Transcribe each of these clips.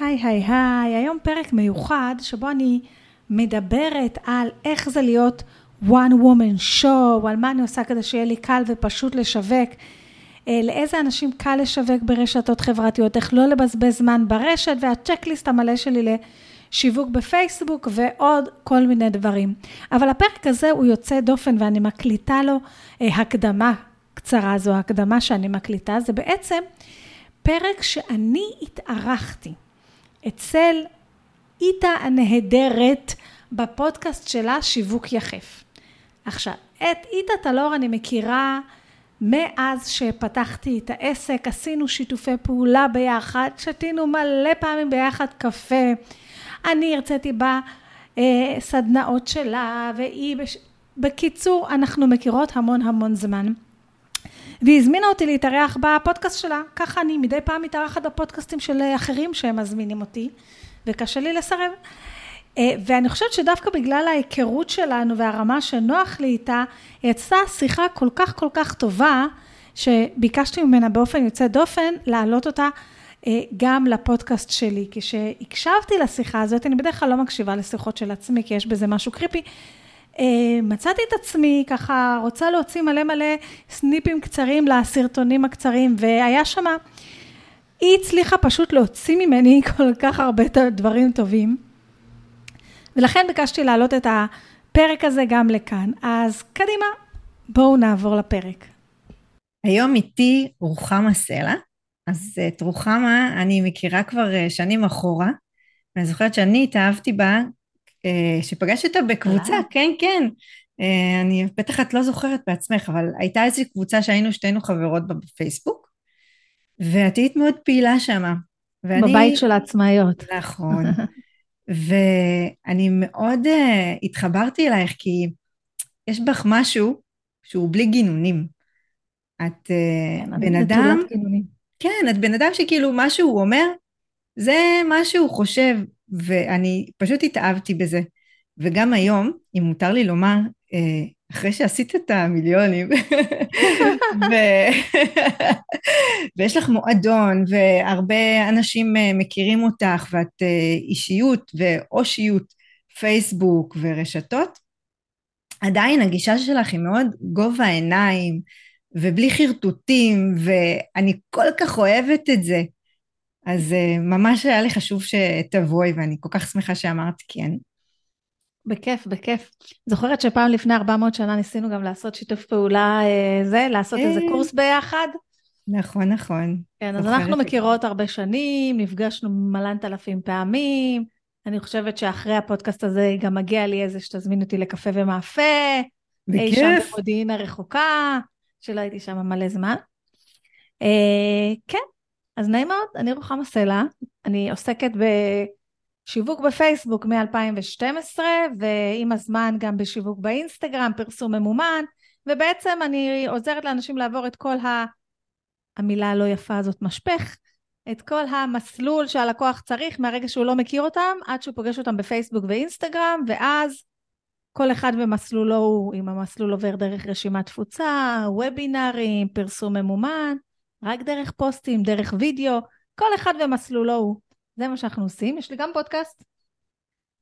היי היי היי, היום פרק מיוחד שבו אני מדברת על איך זה להיות one woman show, על מה אני עושה כדי שיהיה לי קל ופשוט לשווק, אה, לאיזה אנשים קל לשווק ברשתות חברתיות, איך לא לבזבז זמן ברשת והצ'קליסט המלא שלי לשיווק בפייסבוק ועוד כל מיני דברים. אבל הפרק הזה הוא יוצא דופן ואני מקליטה לו אה, הקדמה קצרה, זו הקדמה שאני מקליטה, זה בעצם פרק שאני התארחתי. אצל איתה הנהדרת בפודקאסט שלה שיווק יחף. עכשיו, את איתה טלור אני מכירה מאז שפתחתי את העסק, עשינו שיתופי פעולה ביחד, שתינו מלא פעמים ביחד קפה, אני הרציתי בסדנאות שלה, והיא, בש... בקיצור, אנחנו מכירות המון המון זמן. והיא הזמינה אותי להתארח בפודקאסט שלה. ככה אני מדי פעם מתארחת בפודקאסטים של אחרים שהם מזמינים אותי, וקשה לי לסרב. אה, ואני חושבת שדווקא בגלל ההיכרות שלנו והרמה שנוח לי איתה, יצאה שיחה כל כך כל כך טובה, שביקשתי ממנה באופן יוצא דופן להעלות אותה אה, גם לפודקאסט שלי. כשהקשבתי לשיחה הזאת, אני בדרך כלל לא מקשיבה לשיחות של עצמי, כי יש בזה משהו קריפי, אה, מצאתי את עצמי ככה רוצה להוציא מלא מלא סניפים קצרים לסרטונים הקצרים, והיה שמה, היא הצליחה פשוט להוציא ממני כל כך הרבה דברים טובים, ולכן ביקשתי להעלות את הפרק הזה גם לכאן. אז קדימה, בואו נעבור לפרק. היום איתי רוחמה סלע, אז את רוחמה אני מכירה כבר אה, שנים אחורה, ואני זוכרת שאני התאהבתי בה אה, שפגשת אותה בקבוצה, כן, כן. אה, אני, בטח את לא זוכרת בעצמך, אבל הייתה איזו קבוצה שהיינו שתינו חברות בה בפייסבוק, ואת היית מאוד פעילה. ואני... בבית של העצמאיות. נכון. ואני מאוד uh, התחברתי אלייך, כי יש בך משהו שהוא בלי גינונים. את uh, כן, בן אדם... כן, את בן אדם שכאילו מה שהוא אומר, זה מה שהוא חושב, ואני פשוט התאהבתי בזה. וגם היום, אם מותר לי לומר, אה, אחרי שעשית את המיליונים, ו... ויש לך מועדון, והרבה אנשים אה, מכירים אותך, ואת אה, אישיות ואושיות, פייסבוק ורשתות, עדיין הגישה שלך היא מאוד גובה העיניים, ובלי חרטוטים, ואני כל כך אוהבת את זה. אז uh, ממש היה לי חשוב שתבואי, ואני כל כך שמחה שאמרת כן. בכיף, בכיף. זוכרת שפעם לפני 400 שנה ניסינו גם לעשות שיתוף פעולה, uh, זה, לעשות איזה אה. קורס ביחד? נכון, נכון. כן, אז אנחנו מכירות הרבה שנים, נפגשנו מלנת אלפים פעמים. אני חושבת שאחרי הפודקאסט הזה גם מגיע לי איזה שתזמין אותי לקפה ומאפה. בכיף. אי שם במודיעין הרחוקה, שלא הייתי שם מלא זמן. Uh, כן, אז נעים מאוד, אני רוחמה סלע, אני עוסקת בשיווק בפייסבוק מ-2012, ועם הזמן גם בשיווק באינסטגרם, פרסום ממומן, ובעצם אני עוזרת לאנשים לעבור את כל ה... המילה הלא יפה הזאת, משפך, את כל המסלול שהלקוח צריך מהרגע שהוא לא מכיר אותם, עד שהוא פוגש אותם בפייסבוק ואינסטגרם, ואז כל אחד במסלולו הוא, אם המסלול עובר דרך רשימת תפוצה, וובינארים, פרסום ממומן, רק דרך פוסטים, דרך וידאו, כל אחד ומסלולו הוא. זה מה שאנחנו עושים. יש לי גם פודקאסט,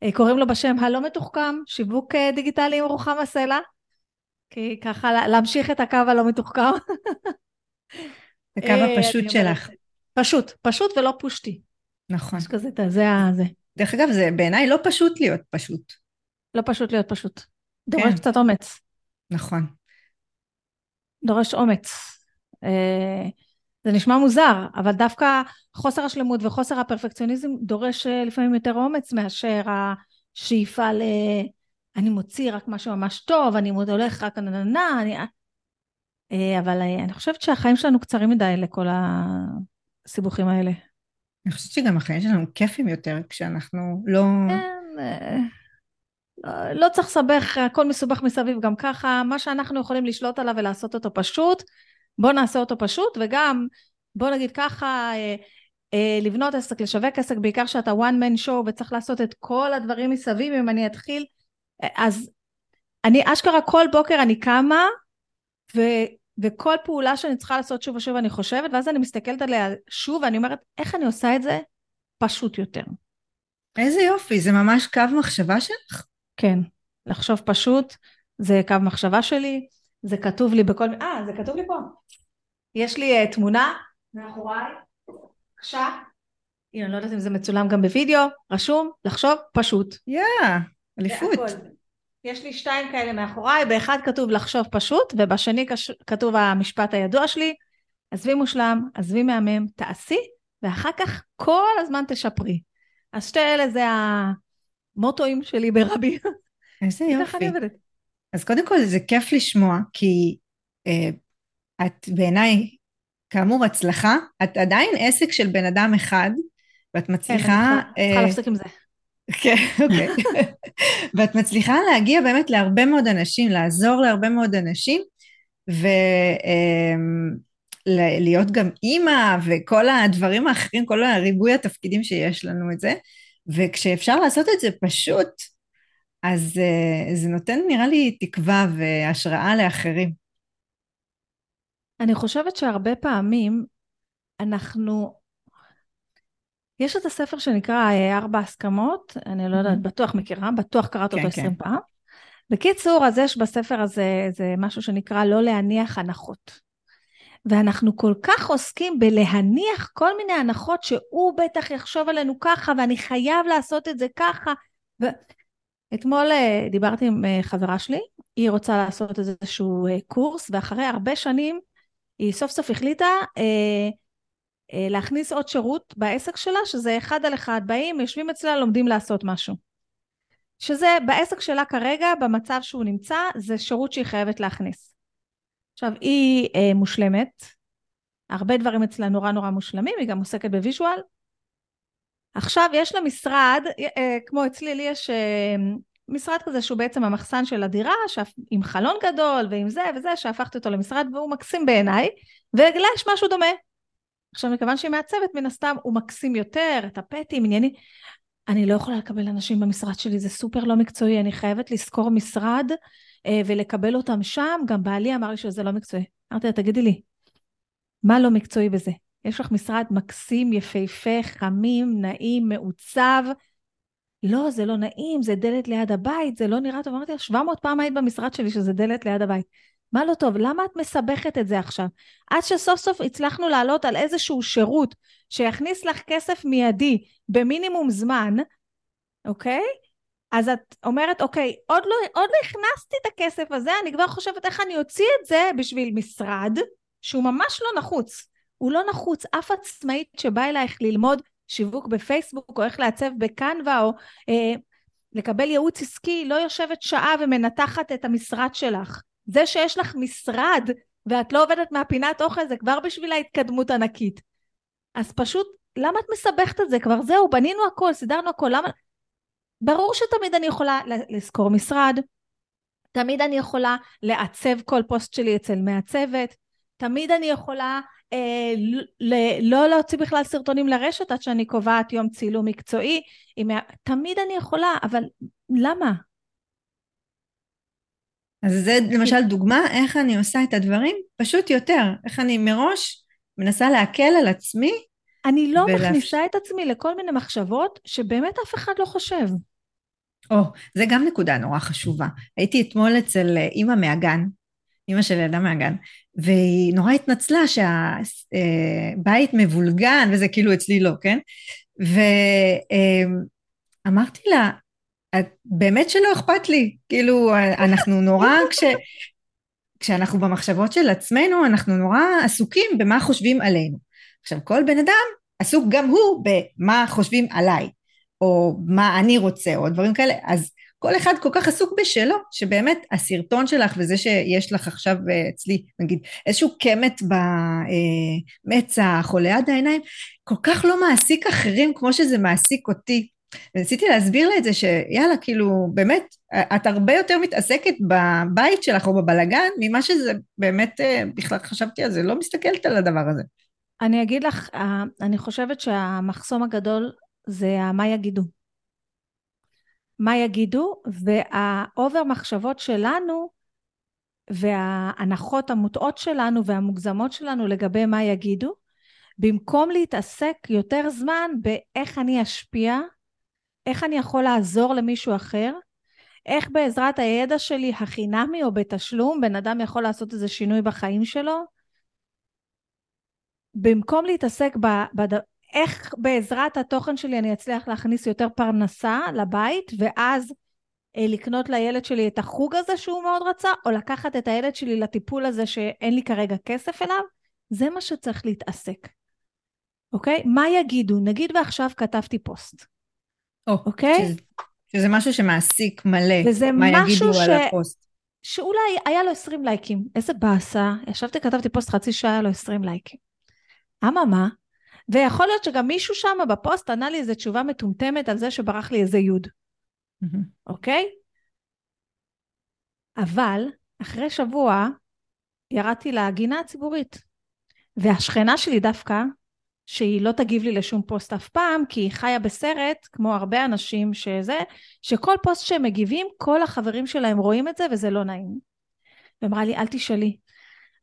אה, קוראים לו בשם הלא מתוחכם, שיווק אה, דיגיטלי עם רוחמה סלע, כי ככה להמשיך את הקו הלא מתוחכם. הקו אה, הפשוט שלך. פשוט, פשוט ולא פושטי. נכון. יש כזה, זה זה. דרך אגב, זה בעיניי לא פשוט להיות פשוט. לא פשוט להיות פשוט. דורש כן. קצת אומץ. נכון. דורש אומץ. זה נשמע מוזר, אבל דווקא חוסר השלמות וחוסר הפרפקציוניזם דורש אה, לפעמים יותר אומץ מאשר השאיפה ל... אני מוציא רק משהו ממש טוב, אני הולך רק נננה, אני... אה, אבל אה, אני חושבת שהחיים שלנו קצרים מדי לכל הסיבוכים האלה. אני חושבת שגם החיים שלנו כיפים יותר כשאנחנו לא... כן, לא, לא צריך לסבך, הכל מסובך מסביב גם ככה, מה שאנחנו יכולים לשלוט עליו ולעשות אותו פשוט, בוא נעשה אותו פשוט, וגם, בוא נגיד ככה, אה, אה, לבנות עסק, לשווק עסק, בעיקר שאתה one man show וצריך לעשות את כל הדברים מסביב, אם אני אתחיל, אה, אז אני אשכרה כל בוקר אני קמה, ו, וכל פעולה שאני צריכה לעשות שוב ושוב אני חושבת, ואז אני מסתכלת עליה שוב, ואני אומרת, איך אני עושה את זה פשוט יותר. איזה יופי, זה ממש קו מחשבה שלך? כן, לחשוב פשוט, זה קו מחשבה שלי, זה כתוב לי בכל... אה, זה כתוב לי פה. יש לי uh, תמונה מאחוריי, בבקשה. הנה, אני לא יודעת אם זה מצולם גם בווידאו, רשום, לחשוב פשוט. יא, yeah, אליפות. יש לי שתיים כאלה מאחוריי, באחד כתוב לחשוב פשוט, ובשני כתוב המשפט הידוע שלי, עזבי מושלם, עזבי מהמם, תעשי, ואחר כך כל הזמן תשפרי. אז שתי אלה זה המוטואים שלי ברבי. איזה יופי. אז קודם כל זה כיף לשמוע, כי אה, את בעיניי, כאמור, הצלחה, את עדיין עסק של בן אדם אחד, ואת מצליחה... כן, אני צריכה אה, להפסיק עם זה. כן, אוקיי. ואת מצליחה להגיע באמת להרבה מאוד אנשים, לעזור להרבה מאוד אנשים, ולהיות אמ, גם אימא וכל הדברים האחרים, כל הריבוי התפקידים שיש לנו את זה, וכשאפשר לעשות את זה פשוט, אז uh, זה נותן נראה לי תקווה והשראה לאחרים. אני חושבת שהרבה פעמים אנחנו יש את הספר שנקרא אה, ארבע הסכמות, אני לא יודעת, בטוח מכירה, בטוח קראת אותו כן, עשרים כן. פעם. בקיצור, אז יש בספר הזה זה משהו שנקרא לא להניח הנחות. ואנחנו כל כך עוסקים בלהניח כל מיני הנחות שהוא בטח יחשוב עלינו ככה, ואני חייב לעשות את זה ככה. ו... אתמול אה, דיברתי עם אה, חברה שלי, היא רוצה לעשות איזשהו קורס, ואחרי הרבה שנים היא סוף סוף החליטה אה, אה, להכניס עוד שירות בעסק שלה, שזה אחד על אחד, באים, יושבים אצלה, לומדים לעשות משהו. שזה בעסק שלה כרגע, במצב שהוא נמצא, זה שירות שהיא חייבת להכניס. עכשיו, היא אה, מושלמת, הרבה דברים אצלה נורא נורא מושלמים, היא גם עוסקת ב visual. עכשיו יש לה משרד, אה, אה כמו אצלי, לי יש אה, משרד כזה שהוא בעצם המחסן של הדירה, שאף, עם חלון גדול ועם זה וזה, שהפכתי אותו למשרד והוא מקסים בעיניי, ולה יש משהו דומה. עכשיו, מכיוון שהיא מעצבת, מן הסתם הוא מקסים יותר, את הפטים, ענייני. אני לא יכולה לקבל אנשים במשרד שלי, זה סופר לא מקצועי, אני חייבת לשכור משרד אה, ולקבל אותם שם. גם בעלי אמר לי שזה לא מקצועי. אמרתי לה, תגידי לי, מה לא מקצועי בזה? יש לך משרד מקסים, יפהפה, חמים, נעים, מעוצב. לא, זה לא נעים, זה דלת ליד הבית, זה לא נראה טוב. אמרתי לה, 700 פעם היית במשרד שלי שזה דלת ליד הבית. מה לא טוב? למה את מסבכת את זה עכשיו? עד שסוף סוף הצלחנו לעלות על איזשהו שירות שיכניס לך כסף מיידי במינימום זמן, אוקיי? אז את אומרת, אוקיי, עוד לא, עוד לא הכנסתי את הכסף הזה, אני כבר חושבת איך אני אוציא את זה בשביל משרד שהוא ממש לא נחוץ. הוא לא נחוץ. אף עצמאית שבאה אלייך ללמוד שיווק בפייסבוק, או איך לעצב בקנווה, או אה, לקבל ייעוץ עסקי, לא יושבת שעה ומנתחת את המשרד שלך. זה שיש לך משרד ואת לא עובדת מהפינת אוכל זה כבר בשביל ההתקדמות ענקית. אז פשוט, למה את מסבכת את זה? כבר זהו, בנינו הכל, סידרנו הכל, למה... ברור שתמיד אני יכולה לשכור משרד, תמיד אני יכולה לעצב כל פוסט שלי אצל מעצבת, תמיד אני יכולה אה, ל- לא להוציא בכלל סרטונים לרשת עד שאני קובעת יום צילום מקצועי, עם... תמיד אני יכולה, אבל למה? אז זה למשל דוגמה איך אני עושה את הדברים פשוט יותר, איך אני מראש מנסה להקל על עצמי. אני לא ולהפ... מכניסה את עצמי לכל מיני מחשבות שבאמת אף אחד לא חושב. או, oh, זה גם נקודה נורא חשובה. הייתי אתמול אצל אה, אימא מהגן, אימא של ילדה מהגן, והיא נורא התנצלה שהבית אה, מבולגן, וזה כאילו אצלי לא, כן? ואמרתי אה, לה, באמת שלא אכפת לי, כאילו אנחנו נורא, כש, כשאנחנו במחשבות של עצמנו, אנחנו נורא עסוקים במה חושבים עלינו. עכשיו כל בן אדם עסוק גם הוא במה חושבים עליי, או מה אני רוצה, או דברים כאלה, אז כל אחד כל כך עסוק בשלו, שבאמת הסרטון שלך וזה שיש לך עכשיו אה, אצלי, נגיד, איזשהו קמט במצח או ליד העיניים, כל כך לא מעסיק אחרים כמו שזה מעסיק אותי. וניסיתי להסביר לה את זה שיאללה כאילו באמת את הרבה יותר מתעסקת בבית שלך או בבלגן ממה שזה באמת אה, בכלל חשבתי על זה לא מסתכלת על הדבר הזה. אני אגיד לך אה, אני חושבת שהמחסום הגדול זה מה יגידו. מה יגידו והאובר מחשבות שלנו וההנחות המוטעות שלנו והמוגזמות שלנו לגבי מה יגידו במקום להתעסק יותר זמן באיך אני אשפיע, איך אני יכול לעזור למישהו אחר, איך בעזרת הידע שלי החינמי או בתשלום בן אדם יכול לעשות איזה שינוי בחיים שלו, במקום להתעסק. איך בעזרת התוכן שלי אני אצליח להכניס יותר פרנסה לבית ואז אה, לקנות לילד שלי את החוג הזה שהוא מאוד רצה, או לקחת את הילד שלי לטיפול הזה שאין לי כרגע כסף אליו, זה מה שצריך להתעסק. אוקיי? מה יגידו? נגיד ועכשיו כתבתי פוסט. או, אוקיי? שזה, שזה משהו שמעסיק מלא, וזה מה יגידו ש... על הפוסט. שאולי היה לו 20 לייקים. איזה באסה. ישבתי, כתבתי פוסט חצי שעה, היה לו 20 לייקים. אממה, ויכול להיות שגם מישהו שם בפוסט ענה לי איזו תשובה מטומטמת על זה שברח לי איזה יוד. אוקיי? אבל אחרי שבוע ירדתי לגינה הציבורית, והשכנה שלי דווקא, שהיא לא תגיב לי לשום פוסט אף פעם, כי היא חיה בסרט, כמו הרבה אנשים שזה, שכל פוסט שהם מגיבים, כל החברים שלהם רואים את זה וזה לא נעים. ואמרה לי, אל תשאלי,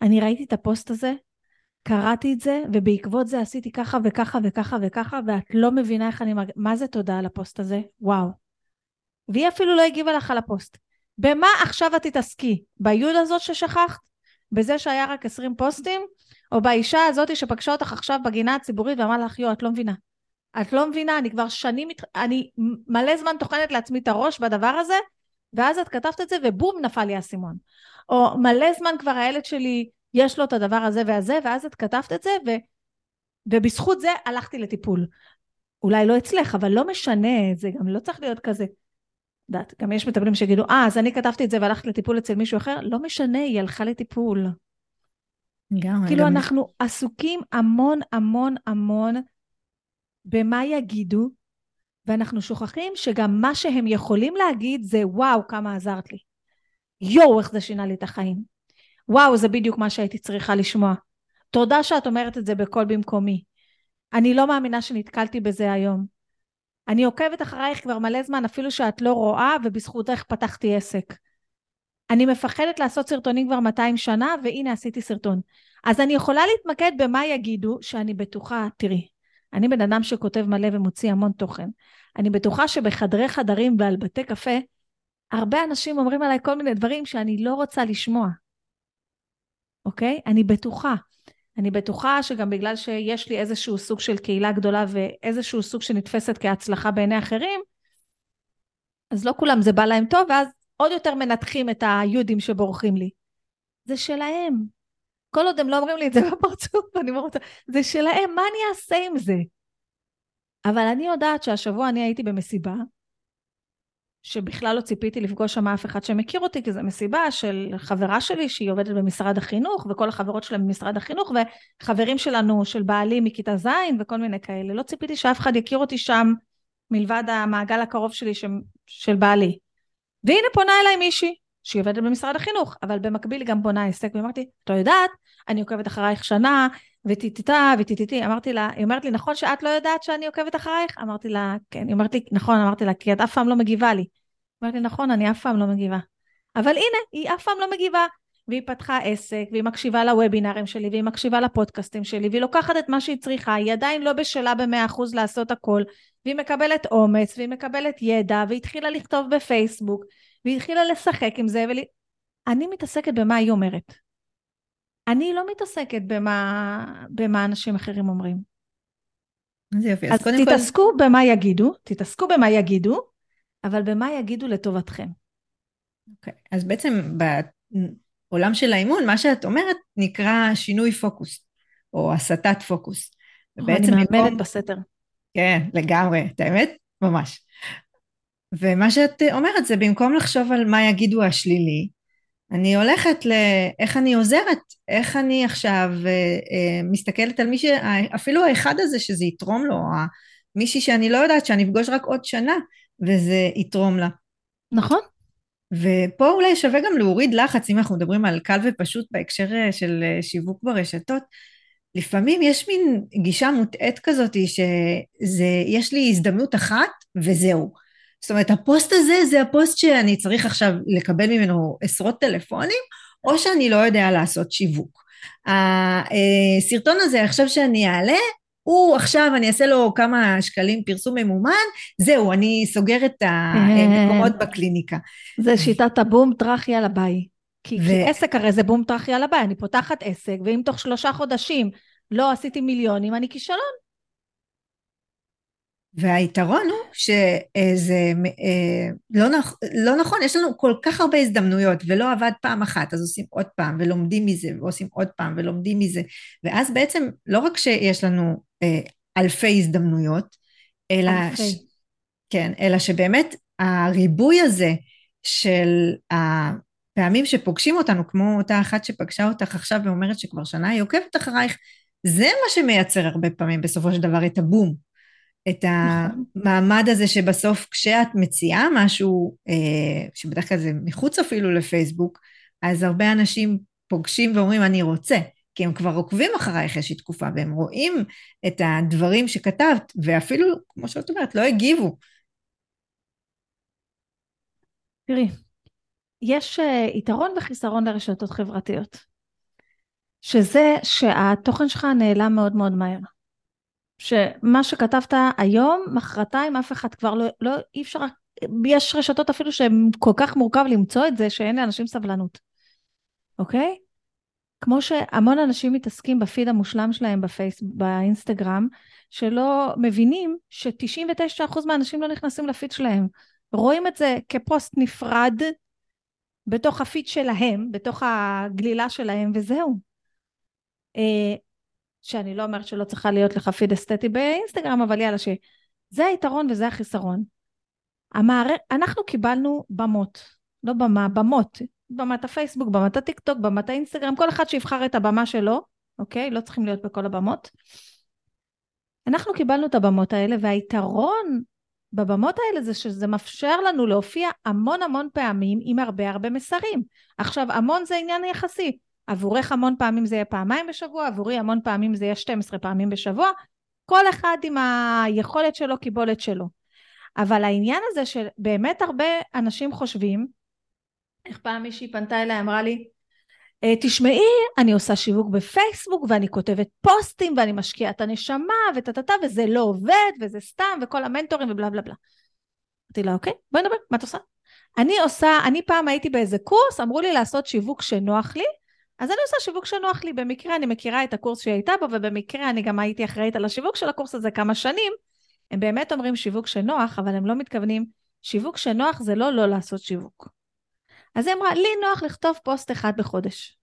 אני ראיתי את הפוסט הזה, קראתי את זה, ובעקבות זה עשיתי ככה וככה וככה וככה, ואת לא מבינה איך אני מרגישה, מה זה תודה על הפוסט הזה? וואו. והיא אפילו לא הגיבה לך על הפוסט. במה עכשיו את תתעסקי? ביוד הזאת ששכחת? בזה שהיה רק 20 פוסטים? או באישה הזאת שפגשה אותך עכשיו בגינה הציבורית ואמרה לך, יו, את לא מבינה. את לא מבינה, אני כבר שנים, אני מלא זמן טוחנת לעצמי את הראש בדבר הזה, ואז את כתבת את זה ובום, נפל לי האסימון. או מלא זמן כבר הילד שלי, יש לו את הדבר הזה והזה, ואז את כתבת את זה, ו... ובזכות זה הלכתי לטיפול. אולי לא אצלך, אבל לא משנה, זה גם לא צריך להיות כזה. יודעת, גם יש מטפלים שיגידו, אה, אז אני כתבתי את זה והלכתי לטיפול אצל מישהו אחר, לא משנה, היא הלכה לטיפול. גם, כאילו גם... אנחנו עסוקים המון המון המון במה יגידו, ואנחנו שוכחים שגם מה שהם יכולים להגיד זה וואו, כמה עזרת לי. יואו, איך זה שינה לי את החיים. וואו, זה בדיוק מה שהייתי צריכה לשמוע. תודה שאת אומרת את זה בקול במקומי. אני לא מאמינה שנתקלתי בזה היום. אני עוקבת אחרייך כבר מלא זמן, אפילו שאת לא רואה, ובזכותך פתחתי עסק. אני מפחדת לעשות סרטונים כבר 200 שנה, והנה עשיתי סרטון. אז אני יכולה להתמקד במה יגידו, שאני בטוחה, תראי, אני בן אדם שכותב מלא ומוציא המון תוכן. אני בטוחה שבחדרי חדרים ועל בתי קפה, הרבה אנשים אומרים עליי כל מיני דברים שאני לא רוצה לשמוע. אוקיי? אני בטוחה. אני בטוחה שגם בגלל שיש לי איזשהו סוג של קהילה גדולה ואיזשהו סוג שנתפסת כהצלחה בעיני אחרים, אז לא כולם זה בא להם טוב, ואז עוד יותר מנתחים את היהודים שבורחים לי. זה שלהם. כל עוד הם לא אומרים לי את זה בפרצוף, אני אומרת, זה שלהם, מה אני אעשה עם זה? אבל אני יודעת שהשבוע אני הייתי במסיבה, שבכלל לא ציפיתי לפגוש שם אף אחד שמכיר אותי, כי זו מסיבה של חברה שלי שהיא עובדת במשרד החינוך, וכל החברות שלהם במשרד החינוך, וחברים שלנו, של בעלי מכיתה ז' וכל מיני כאלה. לא ציפיתי שאף אחד יכיר אותי שם, מלבד המעגל הקרוב שלי ש... של בעלי. והנה פונה אליי מישהי, שהיא עובדת במשרד החינוך, אבל במקביל היא גם בונה עסק, ואמרתי, את לא יודעת, אני עוקבת אחרייך שנה, וטיטיטה וטיטיטי, אמרתי לה, היא אומרת לי, נכון שאת לא יודעת שאני עוקבת אחרייך? אמרתי לה, כן, היא אומרת לי, נכון, אמרתי לה, כי את אף פעם לא מגיבה לי. אמרתי, נכון, אני אף פעם לא מגיבה. אבל הנה, היא אף פעם לא מגיבה. והיא פתחה עסק, והיא מקשיבה לוובינרים שלי, והיא מקשיבה לפודקאסטים שלי, והיא לוקחת את מה שהיא צריכה, היא עדיין לא בשלה במאה אחוז לעשות הכל, והיא מקבלת אומץ, והיא מקבלת ידע, והיא התחילה לכתוב בפייסבוק, והיא התחילה לשחק עם זה, ואני. מתעסקת במה היא אומרת. אני לא מתעסקת במה, במה אנשים אחרים אומרים. אז יופי, אז, אז תתעסקו כל... במה יגידו, תתעסקו במה יגידו, אבל במה יגידו לטובתכם. אוקיי, okay. אז בעצם בעולם של האימון, מה שאת אומרת נקרא שינוי פוקוס, או הסטת פוקוס. ובעצם אני מאמנת בסתר. כן, לגמרי, את האמת? ממש. ומה שאת אומרת זה במקום לחשוב על מה יגידו השלילי, אני הולכת לאיך אני עוזרת, איך אני עכשיו אה, אה, מסתכלת על מישהו, אפילו האחד הזה שזה יתרום לו, מישהי שאני לא יודעת שאני אפגוש רק עוד שנה וזה יתרום לה. נכון. ופה אולי שווה גם להוריד לחץ, אם אנחנו מדברים על קל ופשוט בהקשר אה, של שיווק ברשתות, לפעמים יש מין גישה מוטעית כזאת שיש לי הזדמנות אחת וזהו. זאת אומרת, הפוסט הזה זה הפוסט שאני צריך עכשיו לקבל ממנו עשרות טלפונים, או שאני לא יודע לעשות שיווק. הסרטון הזה עכשיו שאני אעלה, הוא עכשיו אני אעשה לו כמה שקלים פרסום ממומן, זהו, אני סוגר את המקומות בקליניקה. זה שיטת הבום טראח יאללה ביי. כי, ו... כי עסק הרי זה בום טראח יאללה ביי, אני פותחת עסק, ואם תוך שלושה חודשים לא עשיתי מיליונים, אני כישלון. והיתרון הוא שזה אה, לא, נכ, לא נכון, יש לנו כל כך הרבה הזדמנויות ולא עבד פעם אחת, אז עושים עוד פעם ולומדים מזה ועושים עוד פעם ולומדים מזה, ואז בעצם לא רק שיש לנו אה, אלפי הזדמנויות, אלא, אלפי. ש, כן, אלא שבאמת הריבוי הזה של הפעמים שפוגשים אותנו, כמו אותה אחת שפגשה אותך עכשיו ואומרת שכבר שנה היא עוקבת אחרייך, זה מה שמייצר הרבה פעמים בסופו של דבר את הבום. את נכון. המעמד הזה שבסוף כשאת מציעה משהו, אה, שבדרך כלל זה מחוץ אפילו לפייסבוק, אז הרבה אנשים פוגשים ואומרים אני רוצה, כי הם כבר עוקבים אחרייך איזושהי תקופה והם רואים את הדברים שכתבת ואפילו, כמו שאת אומרת, לא הגיבו. תראי, יש אה, יתרון וחיסרון לרשתות חברתיות, שזה שהתוכן שלך נעלם מאוד מאוד מהר. שמה שכתבת היום, מחרתיים אף אחד כבר לא, לא, אי אפשר, יש רשתות אפילו שהן כל כך מורכב למצוא את זה, שאין לאנשים סבלנות, אוקיי? כמו שהמון אנשים מתעסקים בפיד המושלם שלהם בפייס, באינסטגרם, שלא מבינים ש-99% מהאנשים לא נכנסים לפיד שלהם. רואים את זה כפוסט נפרד בתוך הפיד שלהם, בתוך הגלילה שלהם, וזהו. שאני לא אומרת שלא צריכה להיות לך פיד אסתטי באינסטגרם, אבל יאללה, שזה היתרון וזה החיסרון. המער... אנחנו קיבלנו במות, לא במה, במות. במת הפייסבוק, במת הטיק טוק, במת האינסטגרם, כל אחד שיבחר את הבמה שלו, אוקיי? לא צריכים להיות בכל הבמות. אנחנו קיבלנו את הבמות האלה, והיתרון בבמות האלה זה שזה מאפשר לנו להופיע המון המון פעמים עם הרבה הרבה מסרים. עכשיו, המון זה עניין יחסי. עבורך המון פעמים זה יהיה פעמיים בשבוע, עבורי המון פעמים זה יהיה 12 פעמים בשבוע, כל אחד עם היכולת שלו, קיבולת שלו. אבל העניין הזה שבאמת הרבה אנשים חושבים, איך פעם מישהי פנתה אליי, אמרה לי, אה, תשמעי, אני עושה שיווק בפייסבוק ואני כותבת פוסטים ואני משקיעה את הנשמה וטה-טה-טה וזה לא עובד וזה סתם וכל המנטורים ובלה בלה בלה. אמרתי לה, אוקיי, בואי נדבר, מה את עושה? אני עושה, אני פעם הייתי באיזה קורס, אמרו לי לעשות שיווק שנוח לי, אז אני עושה שיווק שנוח לי, במקרה אני מכירה את הקורס שהיא הייתה בו, ובמקרה אני גם הייתי אחראית על השיווק של הקורס הזה כמה שנים. הם באמת אומרים שיווק שנוח, אבל הם לא מתכוונים, שיווק שנוח זה לא לא לעשות שיווק. אז היא אמרה, לי נוח לכתוב פוסט אחד בחודש.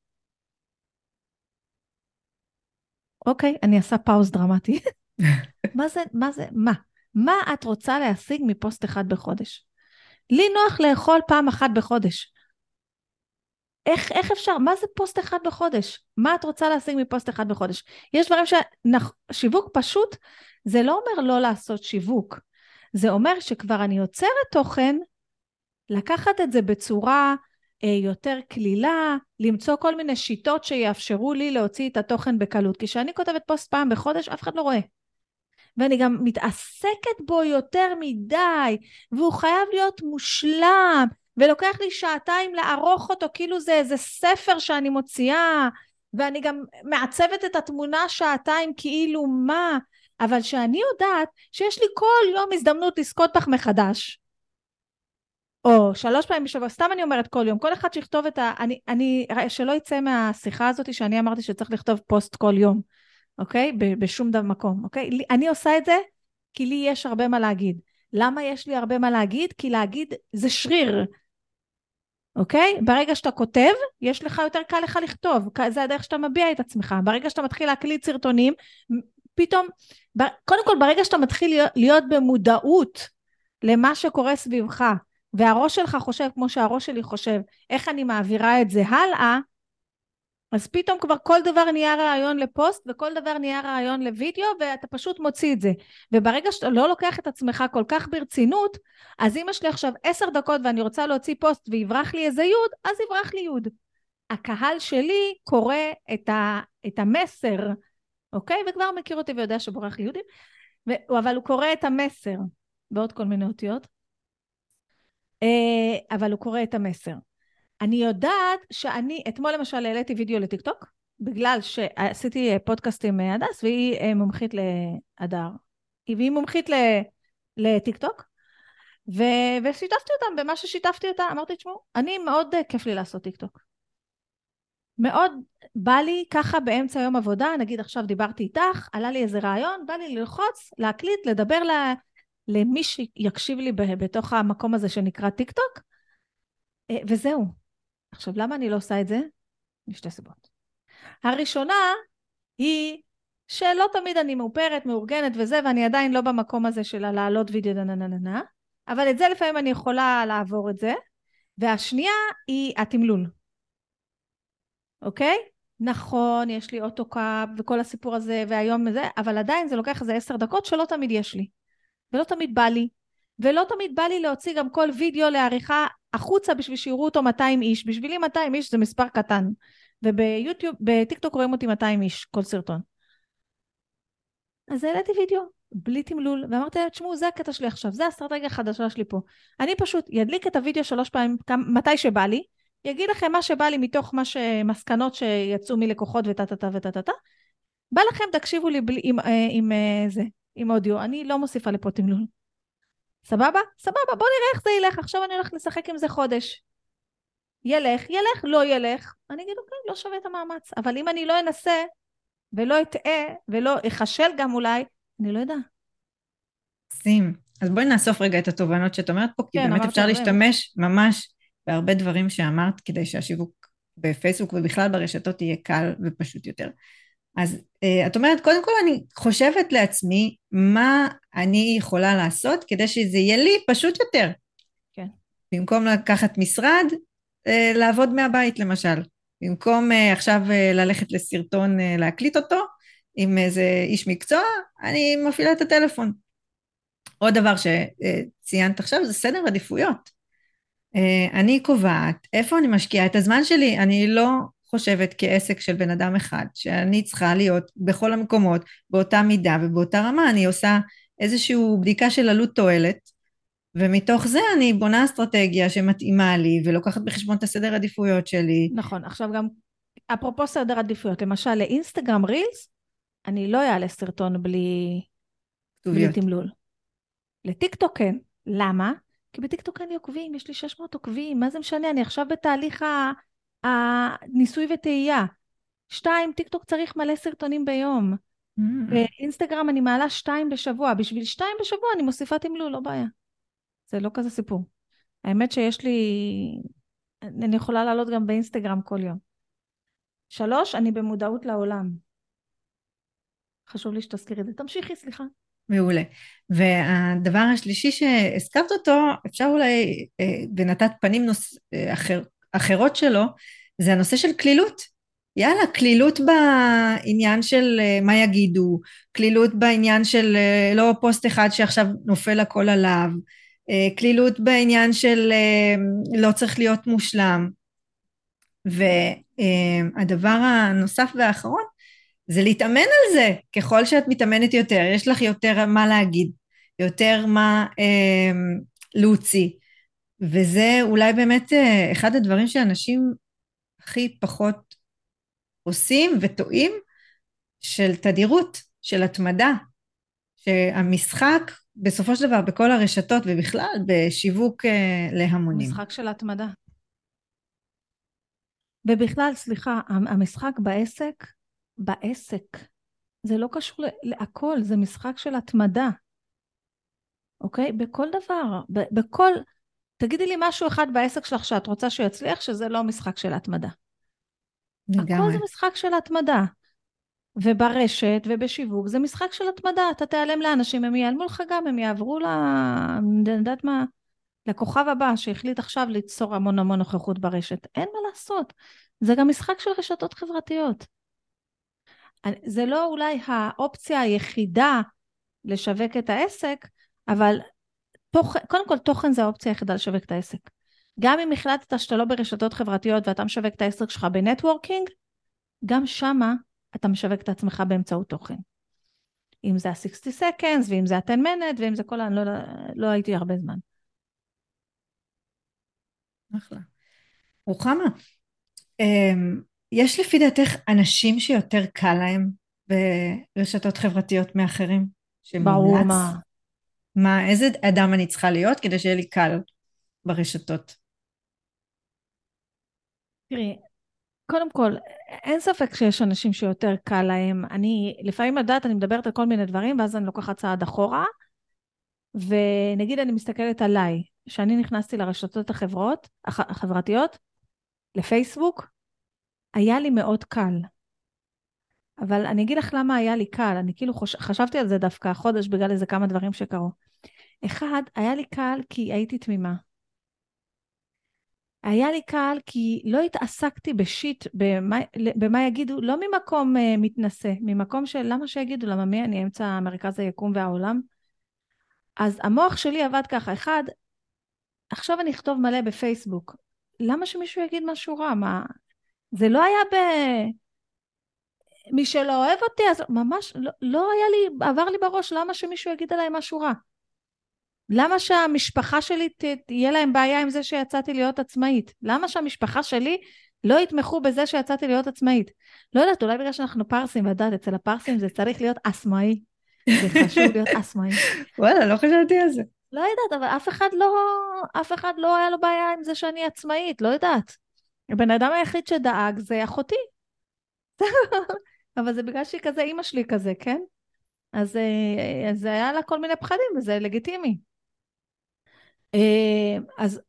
אוקיי, אני אעשה pause דרמטי. מה זה, מה זה, מה? מה את רוצה להשיג מפוסט אחד בחודש? לי נוח לאכול פעם אחת בחודש. איך, איך אפשר? מה זה פוסט אחד בחודש? מה את רוצה להשיג מפוסט אחד בחודש? יש דברים ששיווק פשוט, זה לא אומר לא לעשות שיווק. זה אומר שכבר אני יוצרת תוכן, לקחת את זה בצורה אה, יותר קלילה, למצוא כל מיני שיטות שיאפשרו לי להוציא את התוכן בקלות. כי כשאני כותבת פוסט פעם בחודש, אף אחד לא רואה. ואני גם מתעסקת בו יותר מדי, והוא חייב להיות מושלם, ולוקח לי שעתיים לערוך אותו כאילו זה איזה ספר שאני מוציאה ואני גם מעצבת את התמונה שעתיים כאילו מה אבל שאני יודעת שיש לי כל יום הזדמנות לזכות בך מחדש או שלוש פעמים בשבוע, סתם אני אומרת כל יום, כל אחד שיכתוב את ה... אני, אני, שלא יצא מהשיחה הזאת שאני אמרתי שצריך לכתוב פוסט כל יום, אוקיי? בשום דבר מקום, אוקיי? אני עושה את זה כי לי יש הרבה מה להגיד. למה יש לי הרבה מה להגיד? כי להגיד זה שריר, אוקיי? ברגע שאתה כותב, יש לך יותר קל לך לכתוב, זה הדרך שאתה מביע את עצמך. ברגע שאתה מתחיל להקליט סרטונים, פתאום, קודם כל ברגע שאתה מתחיל להיות, במודעות למה שקורה סביבך, והראש שלך חושב כמו שהראש שלי חושב, איך אני מעבירה את זה הלאה, אז פתאום כבר כל דבר נהיה רעיון לפוסט וכל דבר נהיה רעיון לוידאו ואתה פשוט מוציא את זה. וברגע שאתה לא לוקח את עצמך כל כך ברצינות, אז אם יש לי עכשיו עשר דקות ואני רוצה להוציא פוסט ויברח לי איזה יוד, אז יברח לי יוד. הקהל שלי קורא את, ה, את המסר, אוקיי? וכבר מכיר אותי ויודע שבורח לי יודים, ו- אבל הוא קורא את המסר, בעוד כל מיני אותיות, אה, אבל הוא קורא את המסר. אני יודעת שאני, אתמול למשל העליתי וידאו לטיקטוק, בגלל שעשיתי פודקאסט עם הדס, והיא מומחית להדר. והיא מומחית לטיקטוק, ו- ושיתפתי אותם במה ששיתפתי אותה, אמרתי, תשמעו, אני מאוד כיף לי לעשות טיקטוק. מאוד בא לי ככה באמצע יום עבודה, נגיד עכשיו דיברתי איתך, עלה לי איזה רעיון, בא לי ללחוץ, להקליט, לדבר ל... למי שיקשיב לי בתוך המקום הזה שנקרא טיק טוק, אה, וזהו. עכשיו, למה אני לא עושה את זה? משתי סיבות. הראשונה היא שלא תמיד אני מאופרת, מאורגנת וזה, ואני עדיין לא במקום הזה של הלהעלות וידאו נה נה נה נה, אבל את זה לפעמים אני יכולה לעבור את זה. והשנייה היא התמלול. אוקיי? נכון, יש לי AutoCap וכל הסיפור הזה, והיום זה, אבל עדיין זה לוקח איזה עשר דקות שלא תמיד יש לי. ולא תמיד בא לי. ולא תמיד בא לי להוציא גם כל וידאו לעריכה החוצה בשביל שיראו אותו 200 איש. בשבילי 200 איש זה מספר קטן. וביוטיוב, בטיקטוק רואים אותי 200 איש, כל סרטון. אז העליתי וידאו, בלי תמלול, ואמרתי להם, תשמעו, זה הקטע שלי עכשיו, זה האסטרטגיה החדשה שלי פה. אני פשוט ידליק את הוידאו שלוש פעמים, מתי שבא לי, יגיד לכם מה שבא לי מתוך מה שמסקנות שיצאו מלקוחות וטה טה טה וטה טה טה. בא לכם, תקשיבו לי בלי, עם, אה, עם, עם אה, זה, עם אודיו, אני לא מוסיפה לפה תמלול. סבבה? סבבה, בוא נראה איך זה ילך, עכשיו אני הולך לשחק עם זה חודש. ילך, ילך, לא ילך, אני אגיד, אוקיי, לא שווה את המאמץ. אבל אם אני לא אנסה, ולא אטעה, ולא אכשל גם אולי, אני לא יודע. שים. אז בואי נאסוף רגע את התובנות שאת אומרת פה, כי כן, באמת אפשר להשתמש ממש בהרבה דברים שאמרת כדי שהשיווק בפייסבוק ובכלל ברשתות יהיה קל ופשוט יותר. אז uh, את אומרת, קודם כל אני חושבת לעצמי מה אני יכולה לעשות כדי שזה יהיה לי פשוט יותר. כן. במקום לקחת משרד, uh, לעבוד מהבית למשל. במקום uh, עכשיו ללכת לסרטון להקליט אותו עם איזה איש מקצוע, אני מפעילה את הטלפון. עוד דבר שציינת עכשיו זה סדר עדיפויות. אה, אני קובעת איפה אני משקיעה את הזמן שלי, אני לא חושבת כעסק של בן אדם אחד, שאני צריכה להיות בכל המקומות באותה מידה ובאותה רמה, אני עושה איזושהי בדיקה של עלות תועלת, ומתוך זה אני בונה אסטרטגיה שמתאימה לי ולוקחת בחשבון את הסדר עדיפויות שלי. נכון, עכשיו גם אפרופו סדר עדיפויות, למשל לאינסטגרם רילס, אני לא אעלה סרטון בלי, בלי תמלול. לטיק טוק כן, למה? כי בטיקטוק אין לי עוקבים, יש לי 600 עוקבים, מה זה משנה, אני עכשיו בתהליך הניסוי וטעייה. שתיים, טיקטוק צריך מלא סרטונים ביום. באינסטגרם אני מעלה שתיים בשבוע, בשביל שתיים בשבוע אני מוסיפה תמלול, לא בעיה. זה לא כזה סיפור. האמת שיש לי, אני יכולה לעלות גם באינסטגרם כל יום. שלוש, אני במודעות לעולם. חשוב לי שתזכירי את זה. תמשיכי, סליחה. מעולה. והדבר השלישי שהזכרת אותו, אפשר אולי, אה, ונתת פנים נוס, אה, אחר, אחרות שלו, זה הנושא של כלילות. יאללה, כלילות בעניין של אה, מה יגידו, כלילות בעניין של לא פוסט אחד שעכשיו נופל הכל עליו, כלילות בעניין של לא צריך להיות מושלם. והדבר הנוסף והאחרון זה להתאמן על זה. ככל שאת מתאמנת יותר, יש לך יותר מה להגיד, יותר מה אה, להוציא. וזה אולי באמת אה, אחד הדברים שאנשים הכי פחות עושים וטועים, של תדירות, של התמדה. שהמשחק, בסופו של דבר, בכל הרשתות ובכלל, בשיווק אה, להמונים. משחק של התמדה. ובכלל, סליחה, המשחק בעסק בעסק. זה לא קשור להכל, זה משחק של התמדה. אוקיי? בכל דבר, בכל... תגידי לי משהו אחד בעסק שלך שאת רוצה שהוא יצליח, שזה לא משחק של התמדה. לגמרי. הכל זה משחק של התמדה. וברשת ובשיווק זה משחק של התמדה. אתה תיעלם לאנשים, הם ייעלמו לך גם, הם יעברו ל... אני יודעת מה... לכוכב הבא שהחליט עכשיו ליצור המון המון נוכחות ברשת. אין מה לעשות. זה גם משחק של רשתות חברתיות. זה לא אולי האופציה היחידה לשווק את העסק, אבל תוכ... קודם כל תוכן זה האופציה היחידה לשווק את העסק. גם אם החלטת שאתה לא ברשתות חברתיות ואתה משווק את העסק שלך בנטוורקינג, גם שמה אתה משווק את עצמך באמצעות תוכן. אם זה ה-60 seconds, ואם זה ה-10 minute, ואם זה כל ה... לא, לא, לא הייתי הרבה זמן. אחלה. רוחמה, אמ, יש לפי דעתך אנשים שיותר קל להם ברשתות חברתיות מאחרים? ברור מה. מה, איזה אדם אני צריכה להיות כדי שיהיה לי קל ברשתות? תראי, קודם כל, אין ספק שיש אנשים שיותר קל להם. אני, לפעמים לדעת, אני מדברת על כל מיני דברים, ואז אני לוקחת צעד אחורה, ונגיד אני מסתכלת עליי, כשאני נכנסתי לרשתות החברות, החברתיות, לפייסבוק, היה לי מאוד קל. אבל אני אגיד לך למה היה לי קל, אני כאילו חוש... חשבתי על זה דווקא החודש בגלל איזה כמה דברים שקרו. אחד, היה לי קל כי הייתי תמימה. היה לי קל כי לא התעסקתי בשיט, במה, במה יגידו, לא ממקום uh, מתנשא, ממקום של למה שיגידו, למה מי אני אמצע מרכז היקום והעולם? אז המוח שלי עבד ככה, אחד, עכשיו אני אכתוב מלא בפייסבוק, למה שמישהו יגיד משהו רע? מה... זה לא היה ב... מי שלא אוהב אותי, אז ממש לא, לא היה לי, עבר לי בראש, למה שמישהו יגיד עליי משהו רע? למה שהמשפחה שלי תהיה להם בעיה עם זה שיצאתי להיות עצמאית? למה שהמשפחה שלי לא יתמכו בזה שיצאתי להיות עצמאית? לא יודעת, אולי בגלל שאנחנו פרסים, ואת אצל הפרסים זה צריך להיות עצמאי. זה חשוב להיות עצמאי. וואלה, לא חשבתי על זה. לא יודעת, אבל אף אחד לא, אף אחד לא היה לו בעיה עם זה שאני עצמאית, לא יודעת. הבן אדם היחיד שדאג זה אחותי. אבל זה בגלל שהיא כזה, אימא שלי כזה, כן? אז, אה, אז היה לה כל מיני פחדים וזה לגיטימי. אה, אז,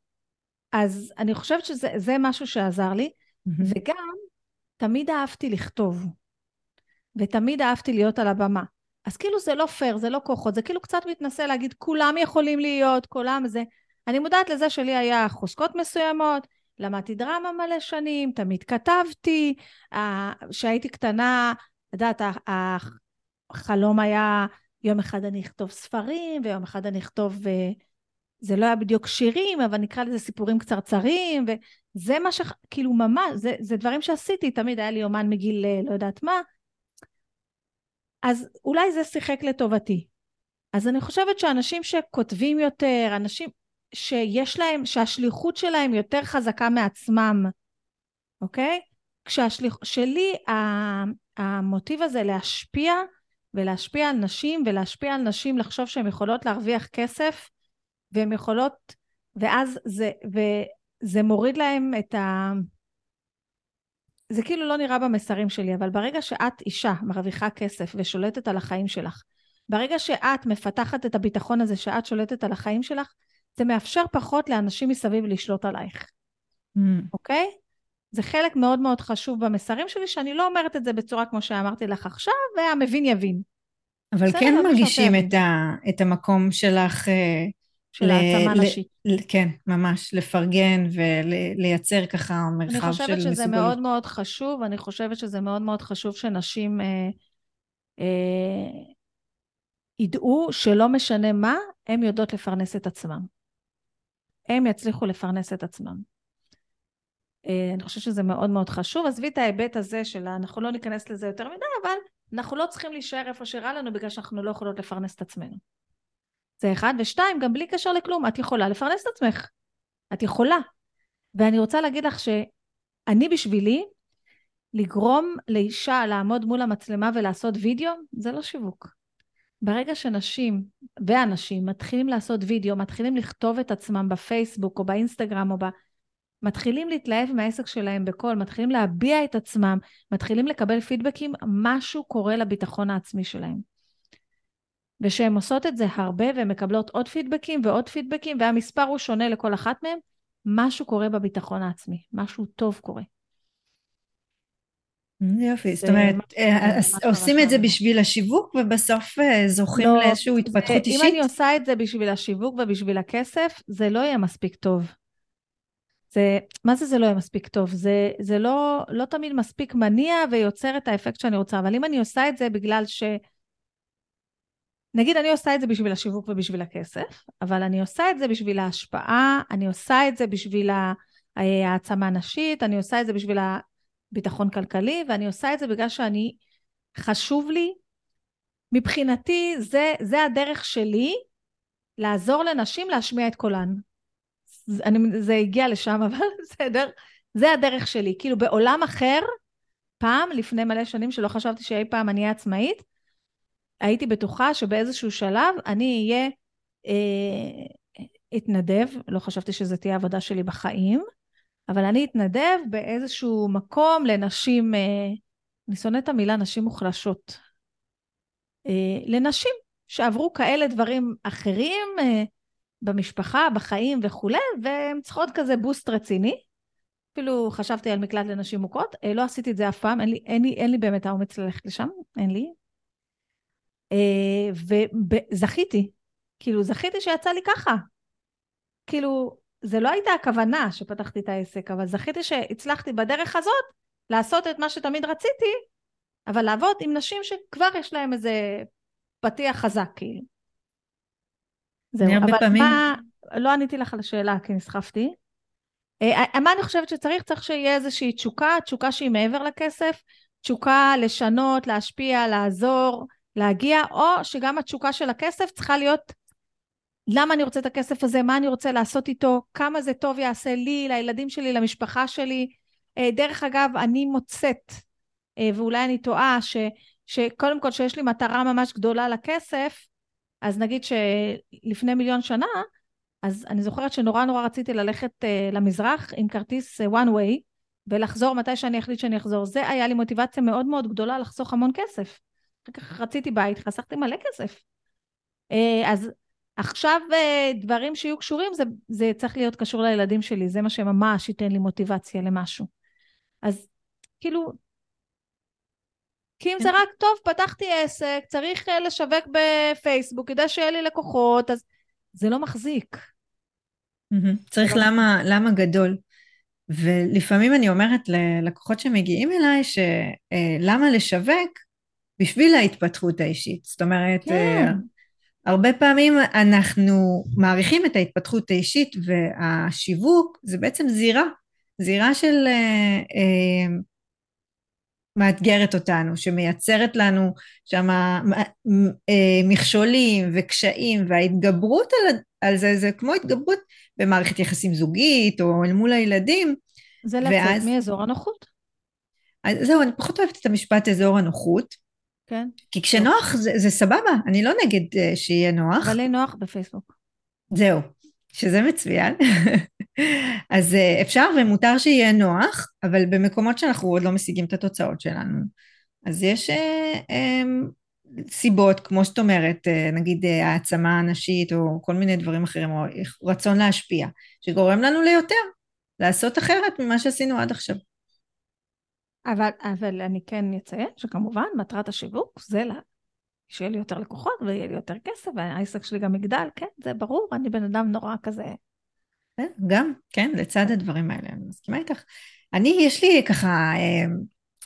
אז אני חושבת שזה משהו שעזר לי, mm-hmm. וגם תמיד אהבתי לכתוב, ותמיד אהבתי להיות על הבמה. אז כאילו זה לא פייר, זה לא כוחות, זה כאילו קצת מתנשא להגיד כולם יכולים להיות, כולם זה. אני מודעת לזה שלי היה חוזקות מסוימות, למדתי דרמה מלא שנים, תמיד כתבתי, כשהייתי קטנה, את יודעת, החלום היה יום אחד אני אכתוב ספרים, ויום אחד אני אכתוב, אה, זה לא היה בדיוק שירים, אבל נקרא לזה סיפורים קצרצרים, וזה מה ש... כאילו ממש, זה, זה דברים שעשיתי, תמיד היה לי אומן מגיל אה, לא יודעת מה, אז אולי זה שיחק לטובתי. אז אני חושבת שאנשים שכותבים יותר, אנשים שיש להם, שהשליחות שלהם יותר חזקה מעצמם, אוקיי? כשהשליח... שלי המוטיב הזה להשפיע ולהשפיע על נשים ולהשפיע על נשים לחשוב שהן יכולות להרוויח כסף והן יכולות, ואז זה, וזה מוריד להם את ה... זה כאילו לא נראה במסרים שלי, אבל ברגע שאת אישה מרוויחה כסף ושולטת על החיים שלך, ברגע שאת מפתחת את הביטחון הזה שאת שולטת על החיים שלך, זה מאפשר פחות לאנשים מסביב לשלוט עלייך, mm. אוקיי? זה חלק מאוד מאוד חשוב במסרים שלי, שאני לא אומרת את זה בצורה כמו שאמרתי לך עכשיו, והמבין יבין. אבל כן מרגישים את, ה, את המקום שלך אה, של העצמה נשית. כן, ממש, לפרגן ולייצר ככה מרחב של מסוגלות. אני חושבת שזה. מאוד מאוד חשוב, אני חושבת שזה מאוד מאוד חשוב שנשים אה, אה, ידעו שלא משנה מה, הן יודעות לפרנס את עצמם. הם יצליחו לפרנס את עצמם. אה, אני חושבת שזה מאוד מאוד חשוב. עזבי את ההיבט הזה של אנחנו לא ניכנס לזה יותר מדי, אבל אנחנו לא צריכים להישאר איפה שרע לנו בגלל שאנחנו לא יכולות לפרנס את עצמנו. זה אחד, ושתיים, גם בלי קשר לכלום, את יכולה לפרנס את עצמך. את יכולה. ואני רוצה להגיד לך שאני בשבילי, לגרום לאישה לעמוד מול המצלמה ולעשות וידאו, זה לא שיווק. ברגע שנשים ואנשים מתחילים לעשות וידאו, מתחילים לכתוב את עצמם בפייסבוק או באינסטגרם או ב... מתחילים להתלהב מהעסק שלהם בקול, מתחילים להביע את עצמם, מתחילים לקבל פידבקים, משהו קורה לביטחון העצמי שלהם. ושהן עושות את זה הרבה והן מקבלות עוד פידבקים ועוד פידבקים והמספר הוא שונה לכל אחת מהן, משהו קורה בביטחון העצמי, משהו טוב קורה. יופי, זאת אומרת, אה, עושים את זה בשביל השיווק ובסוף אה, זוכים לא, לאיזושהי התפתחות אישית? אם אני עושה את זה בשביל השיווק ובשביל הכסף, זה לא יהיה מספיק טוב. זה, מה זה זה לא יהיה מספיק טוב? זה, זה לא, לא תמיד מספיק מניע ויוצר את האפקט שאני רוצה, אבל אם אני עושה את זה בגלל ש... נגיד אני עושה את זה בשביל השיווק ובשביל הכסף, אבל אני עושה את זה בשביל ההשפעה, אני עושה את זה בשביל העצמה הנשית, אני עושה את זה בשביל הביטחון כלכלי, ואני עושה את זה בגלל שאני, חשוב לי, מבחינתי זה, זה הדרך שלי לעזור לנשים להשמיע את קולן. אני, זה הגיע לשם, אבל בסדר, זה הדרך שלי. כאילו בעולם אחר, פעם, לפני מלא שנים, שלא חשבתי שאי פעם אני אהיה עצמאית, הייתי בטוחה שבאיזשהו שלב אני אהיה אה, אתנדב, לא חשבתי שזו תהיה עבודה שלי בחיים, אבל אני אתנדב באיזשהו מקום לנשים, אה, אני שונאת את המילה נשים מוחלשות. אה, לנשים שעברו כאלה דברים אחרים אה, במשפחה, בחיים וכולי, והן צריכות כזה בוסט רציני. אפילו חשבתי על מקלט לנשים מוכות, לא עשיתי את זה אף פעם, אין לי, אין לי, אין לי באמת האומץ ללכת לשם, אין לי. וזכיתי, כאילו זכיתי שיצא לי ככה. כאילו, זה לא הייתה הכוונה שפתחתי את העסק, אבל זכיתי שהצלחתי בדרך הזאת לעשות את מה שתמיד רציתי, אבל לעבוד עם נשים שכבר יש להן איזה פתיח חזק, כאילו. זהו, אבל פעמים... מה, לא עניתי לך על השאלה כי נסחפתי. אה, אה, מה אני חושבת שצריך? צריך שיהיה איזושהי תשוקה, תשוקה שהיא מעבר לכסף, תשוקה לשנות, להשפיע, לעזור, להגיע, או שגם התשוקה של הכסף צריכה להיות למה אני רוצה את הכסף הזה, מה אני רוצה לעשות איתו, כמה זה טוב יעשה לי, לילדים שלי, למשפחה שלי. אה, דרך אגב, אני מוצאת, ואולי אני טועה, ש, שקודם כל שיש לי מטרה ממש גדולה לכסף, אז נגיד שלפני מיליון שנה, אז אני זוכרת שנורא נורא רציתי ללכת uh, למזרח עם כרטיס one way ולחזור מתי שאני אחליט שאני אחזור. זה היה לי מוטיבציה מאוד מאוד גדולה לחסוך המון כסף. אחר כך רציתי בית, חסכתי מלא כסף. אז עכשיו uh, דברים שיהיו קשורים, זה, זה צריך להיות קשור לילדים שלי, זה מה שממש ייתן לי מוטיבציה למשהו. אז כאילו, כי אם זה כן. רק טוב, פתחתי עסק, צריך לשווק בפייסבוק, כדי שיהיה לי לקוחות, אז זה לא מחזיק. צריך למה, למה גדול. ולפעמים אני אומרת ללקוחות שמגיעים אליי, שלמה אה, לשווק? בשביל ההתפתחות האישית. זאת אומרת, כן. אה, הרבה פעמים אנחנו מעריכים את ההתפתחות האישית והשיווק זה בעצם זירה, זירה של אה, מאתגרת אותנו, שמייצרת לנו שם אה, מכשולים וקשיים וההתגברות על, על זה, זה כמו התגברות במערכת יחסים זוגית או אל מול הילדים. זה לצאת ואז... מאזור הנוחות. אז זהו, אני פחות אוהבת את המשפט אזור הנוחות. כן. כי כשנוח זה, זה סבבה, אני לא נגד uh, שיהיה נוח. אבל לי נוח בפייסבוק. זהו, שזה מצוין. אז אה, אפשר ומותר שיהיה נוח, אבל במקומות שאנחנו עוד לא משיגים את התוצאות שלנו. אז יש אה, אה, סיבות, כמו שאת אומרת, נגיד העצמה נשית או כל מיני דברים אחרים, או רצון להשפיע, שגורם לנו ליותר, לעשות אחרת ממה שעשינו עד עכשיו. אבל, אבל אני כן אציין שכמובן מטרת השיווק זה לה, שיהיה לי יותר לקוחות ויהיה לי יותר כסף והעסק שלי גם יגדל, כן, זה ברור, אני בן אדם נורא כזה. כן, גם, כן, לצד הדברים האלה, אני מסכימה איתך. אני, יש לי ככה אה,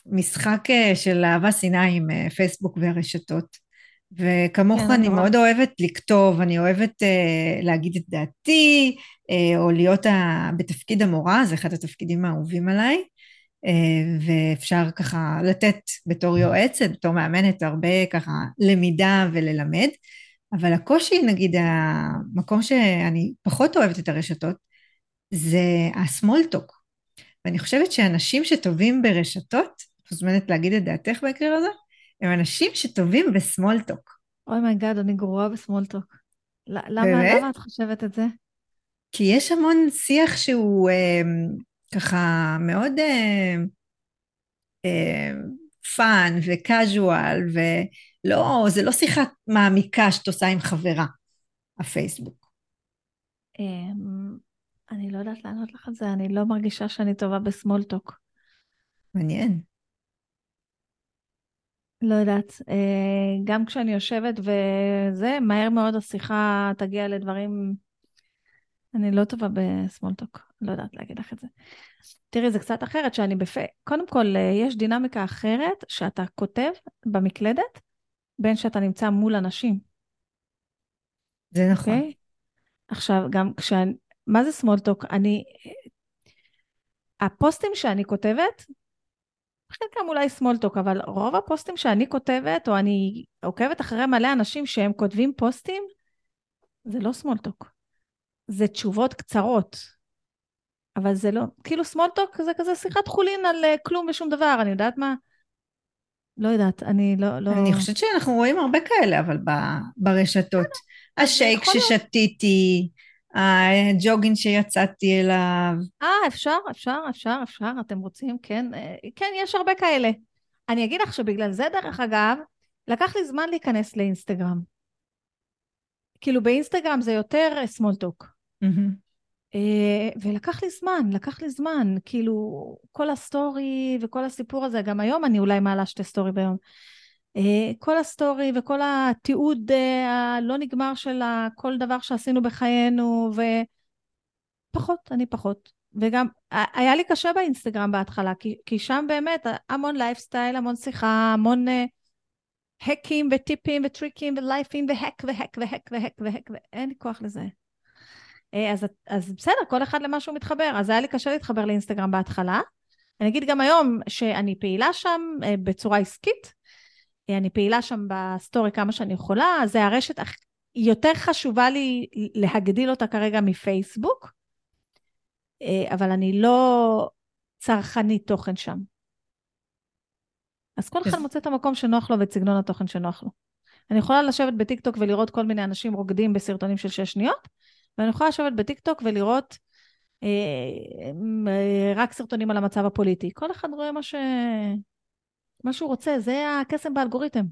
משחק אה, של אהבה שנאה עם אה, פייסבוק והרשתות, וכמוך כן, אני מאוד אוהבת לכתוב, אני אוהבת להגיד את דעתי, או להיות בתפקיד המורה, זה אחד התפקידים האהובים עליי, ואפשר ככה לתת בתור יועצת, בתור מאמנת, הרבה ככה למידה וללמד. אבל הקושי, נגיד, המקום שאני פחות אוהבת את הרשתות, זה ה small talk. ואני חושבת שאנשים שטובים ברשתות, את מוזמנת להגיד את דעתך בהקשר הזה, הם אנשים שטובים ב small talk. oh my God, אני גרועה ב small talk. למה, למה את חושבת את זה? כי יש המון שיח שהוא אה, ככה מאוד אה, אה, fun ו casual, ולא, זה לא שיחה מעמיקה שאת עושה עם חברה, הפייסבוק. אמ, אני לא יודעת לענות לך על זה, אני לא מרגישה שאני טובה בסמולטוק. מעניין. לא יודעת, אה, גם כשאני יושבת וזה, מהר מאוד השיחה תגיע לדברים... אני לא טובה בסמולטוק, לא יודעת להגיד לך את זה. תראי, זה קצת אחרת שאני בפ... קודם כל, אה, יש דינמיקה אחרת שאתה כותב במקלדת, בין שאתה נמצא מול אנשים. זה נכון. אוקיי? אוקיי? עכשיו, גם כשאני... מה זה small talk? אני... הפוסטים שאני כותבת, חלקם אולי small talk, אבל רוב הפוסטים שאני כותבת, או אני עוקבת אחרי מלא אנשים שהם כותבים פוסטים, זה לא small talk. זה תשובות קצרות. אבל זה לא, כאילו small talk זה כזה שיחת חולין על אה, כלום ושום דבר, אני יודעת מה? לא יודעת, אני לא... לא... אני חושבת שאנחנו רואים הרבה כאלה, אבל ב, ברשתות. השייק ששתיתי, הג'וגינג שיצאתי אליו. אה, אפשר, אפשר, אפשר, אפשר, אתם רוצים, כן, אה, כן, יש הרבה כאלה. אני אגיד לך שבגלל זה, דרך אגב, לקח לי זמן להיכנס לאינסטגרם. כאילו באינסטגרם זה יותר small talk. Mm-hmm. ולקח לי זמן, לקח לי זמן, כאילו כל הסטורי וכל הסיפור הזה, גם היום אני אולי מעלה שתי סטורי ביום. אה, כל הסטורי וכל התיעוד אה, הלא נגמר של כל דבר שעשינו בחיינו, ופחות, אני פחות. וגם היה לי קשה באינסטגרם בהתחלה, כי, כי שם באמת המון לייפסטייל, המון שיחה, המון האקים וטיפים וטריקים ולייפים והק והק והק והק והק, ואין לי כוח לזה. אז, אז בסדר, כל אחד למה שהוא מתחבר. אז היה לי קשה להתחבר לאינסטגרם בהתחלה. אני אגיד גם היום שאני פעילה שם בצורה עסקית, אני פעילה שם בסטורי כמה שאני יכולה, זה הרשת יותר חשובה לי להגדיל אותה כרגע מפייסבוק, אה, אבל אני לא צרכנית תוכן שם. אז כל אחד מוצא את המקום שנוח לו ואת סגנון התוכן שנוח לו. אני יכולה לשבת בטיקטוק ולראות כל מיני אנשים רוקדים בסרטונים של שש שניות, ואני יכולה לשבת בטיקטוק ולראות אה, אה, רק סרטונים על המצב הפוליטי. כל אחד רואה מה, ש... מה שהוא רוצה, זה הקסם באלגוריתם.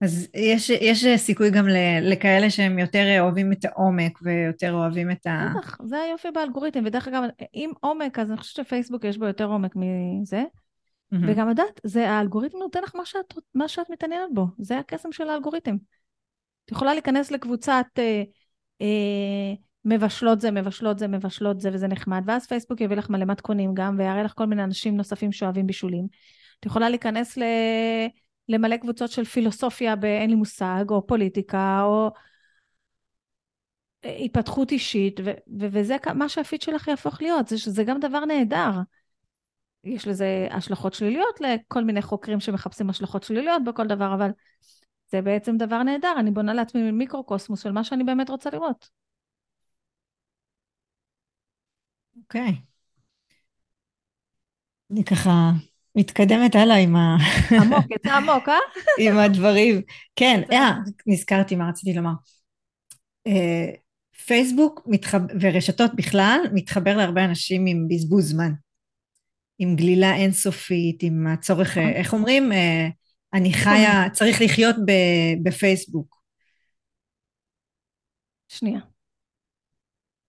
אז יש, יש סיכוי גם לכאלה שהם יותר אוהבים את העומק ויותר אוהבים את ה... בטח, זה היופי באלגוריתם. ודרך אגב, אם עומק, אז אני חושבת שפייסבוק יש בו יותר עומק מזה. Mm-hmm. וגם לדעת, זה האלגוריתם נותן לך מה שאת, מה שאת מתעניינת בו. זה הקסם של האלגוריתם. את יכולה להיכנס לקבוצת אה, אה, מבשלות זה, מבשלות זה, מבשלות זה, וזה נחמד, ואז פייסבוק יביא לך מלא מתכונים גם, ויראה לך כל מיני אנשים נוספים שאוהבים בישולים. את יכולה להיכנס ל... למלא קבוצות של פילוסופיה באין לי מושג, או פוליטיקה, או התפתחות אישית, ו- ו- וזה מה שהפיד שלך יהפוך להיות, זה, זה גם דבר נהדר. יש לזה השלכות שליליות לכל מיני חוקרים שמחפשים השלכות שליליות בכל דבר, אבל זה בעצם דבר נהדר, אני בונה לעצמי מיקרוקוסמוס של מה שאני באמת רוצה לראות. אוקיי. Okay. אני ככה מתקדמת הלאה עם ה... עמוק, יצא עמוק, אה? עם הדברים. כן, אה, נזכרתי מה רציתי לומר. אה, פייסבוק מתחב... ורשתות בכלל מתחבר להרבה אנשים עם בזבוז זמן. עם גלילה אינסופית, עם הצורך, אה, איך אומרים? אני חיה, צריך לחיות בפייסבוק. שנייה.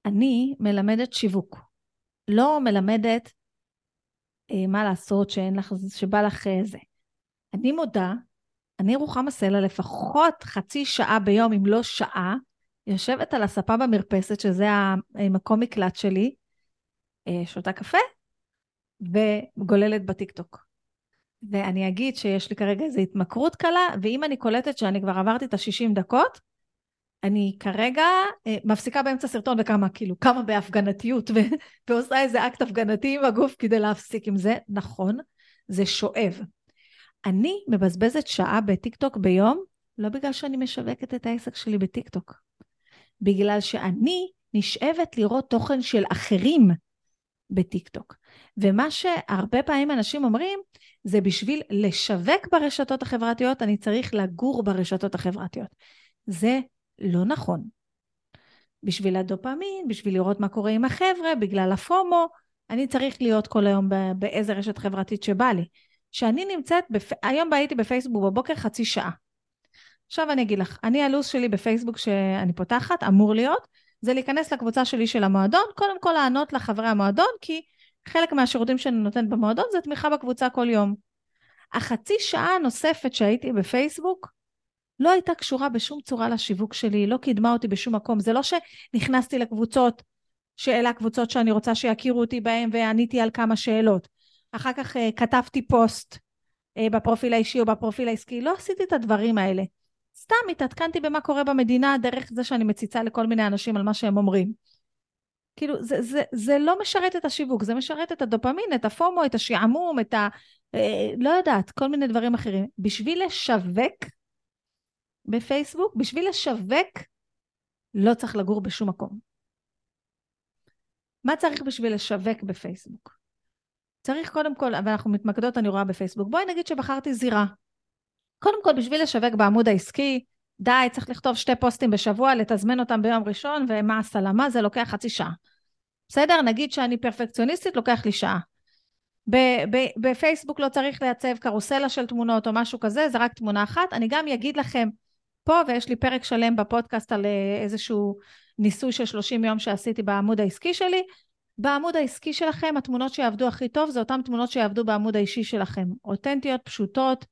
אני מלמדת שיווק. לא מלמדת אה, מה לעשות שאין לך, שבא לך אה, זה. אני מודה, אני רוחמה סלע לפחות חצי שעה ביום, אם לא שעה, יושבת על הספה במרפסת, שזה המקום מקלט שלי, אה, שותה קפה וגוללת בטיקטוק. ואני אגיד שיש לי כרגע איזו התמכרות קלה, ואם אני קולטת שאני כבר עברתי את ה-60 דקות, אני כרגע אה, מפסיקה באמצע סרטון וכמה, כאילו, כמה בהפגנתיות, ו- ועושה איזה אקט הפגנתי עם הגוף כדי להפסיק עם זה. נכון, זה שואב. אני מבזבזת שעה בטיקטוק ביום, לא בגלל שאני משווקת את העסק שלי בטיקטוק, בגלל שאני נשאבת לראות תוכן של אחרים בטיקטוק. ומה שהרבה פעמים אנשים אומרים, זה בשביל לשווק ברשתות החברתיות, אני צריך לגור ברשתות החברתיות. זה לא נכון. בשביל הדופמין, בשביל לראות מה קורה עם החבר'ה, בגלל הפומו, אני צריך להיות כל היום באיזה רשת חברתית שבא לי. שאני נמצאת, בפ... היום הייתי בפייסבוק בבוקר חצי שעה. עכשיו אני אגיד לך, אני הלו"ז שלי בפייסבוק שאני פותחת, אמור להיות, זה להיכנס לקבוצה שלי של המועדון, קודם כל לענות לחברי המועדון, כי חלק מהשירותים שאני נותנת במועדון זה תמיכה בקבוצה כל יום. החצי שעה הנוספת שהייתי בפייסבוק, לא הייתה קשורה בשום צורה לשיווק שלי, לא קידמה אותי בשום מקום. זה לא שנכנסתי לקבוצות, שאלה הקבוצות שאני רוצה שיכירו אותי בהן ועניתי על כמה שאלות. אחר כך uh, כתבתי פוסט uh, בפרופיל האישי או בפרופיל העסקי, לא עשיתי את הדברים האלה. סתם התעדכנתי במה קורה במדינה דרך זה שאני מציצה לכל מיני אנשים על מה שהם אומרים. כאילו, זה, זה, זה לא משרת את השיווק, זה משרת את הדופמין, את הפומו, את השעמום, את ה... אה, לא יודעת, כל מיני דברים אחרים. בשביל לשווק, בפייסבוק, בשביל לשווק, לא צריך לגור בשום מקום. מה צריך בשביל לשווק בפייסבוק? צריך קודם כל, ואנחנו מתמקדות, אני רואה בפייסבוק, בואי נגיד שבחרתי זירה. קודם כל, בשביל לשווק בעמוד העסקי, די, צריך לכתוב שתי פוסטים בשבוע, לתזמן אותם ביום ראשון, ומה הסלמה, זה לוקח חצי שעה. בסדר? נגיד שאני פרפקציוניסטית, לוקח לי שעה. בפייסבוק לא צריך לייצב קרוסלה של תמונות או משהו כזה, זה רק תמונה אחת. אני גם אגיד לכם פה, ויש לי פרק שלם בפודקאסט על אה, איזשהו ניסוי של 30 יום שעשיתי בעמוד העסקי שלי. בעמוד העסקי שלכם, התמונות שיעבדו הכי טוב זה אותן תמונות שיעבדו בעמוד האישי שלכם. אותנטיות, פשוטות,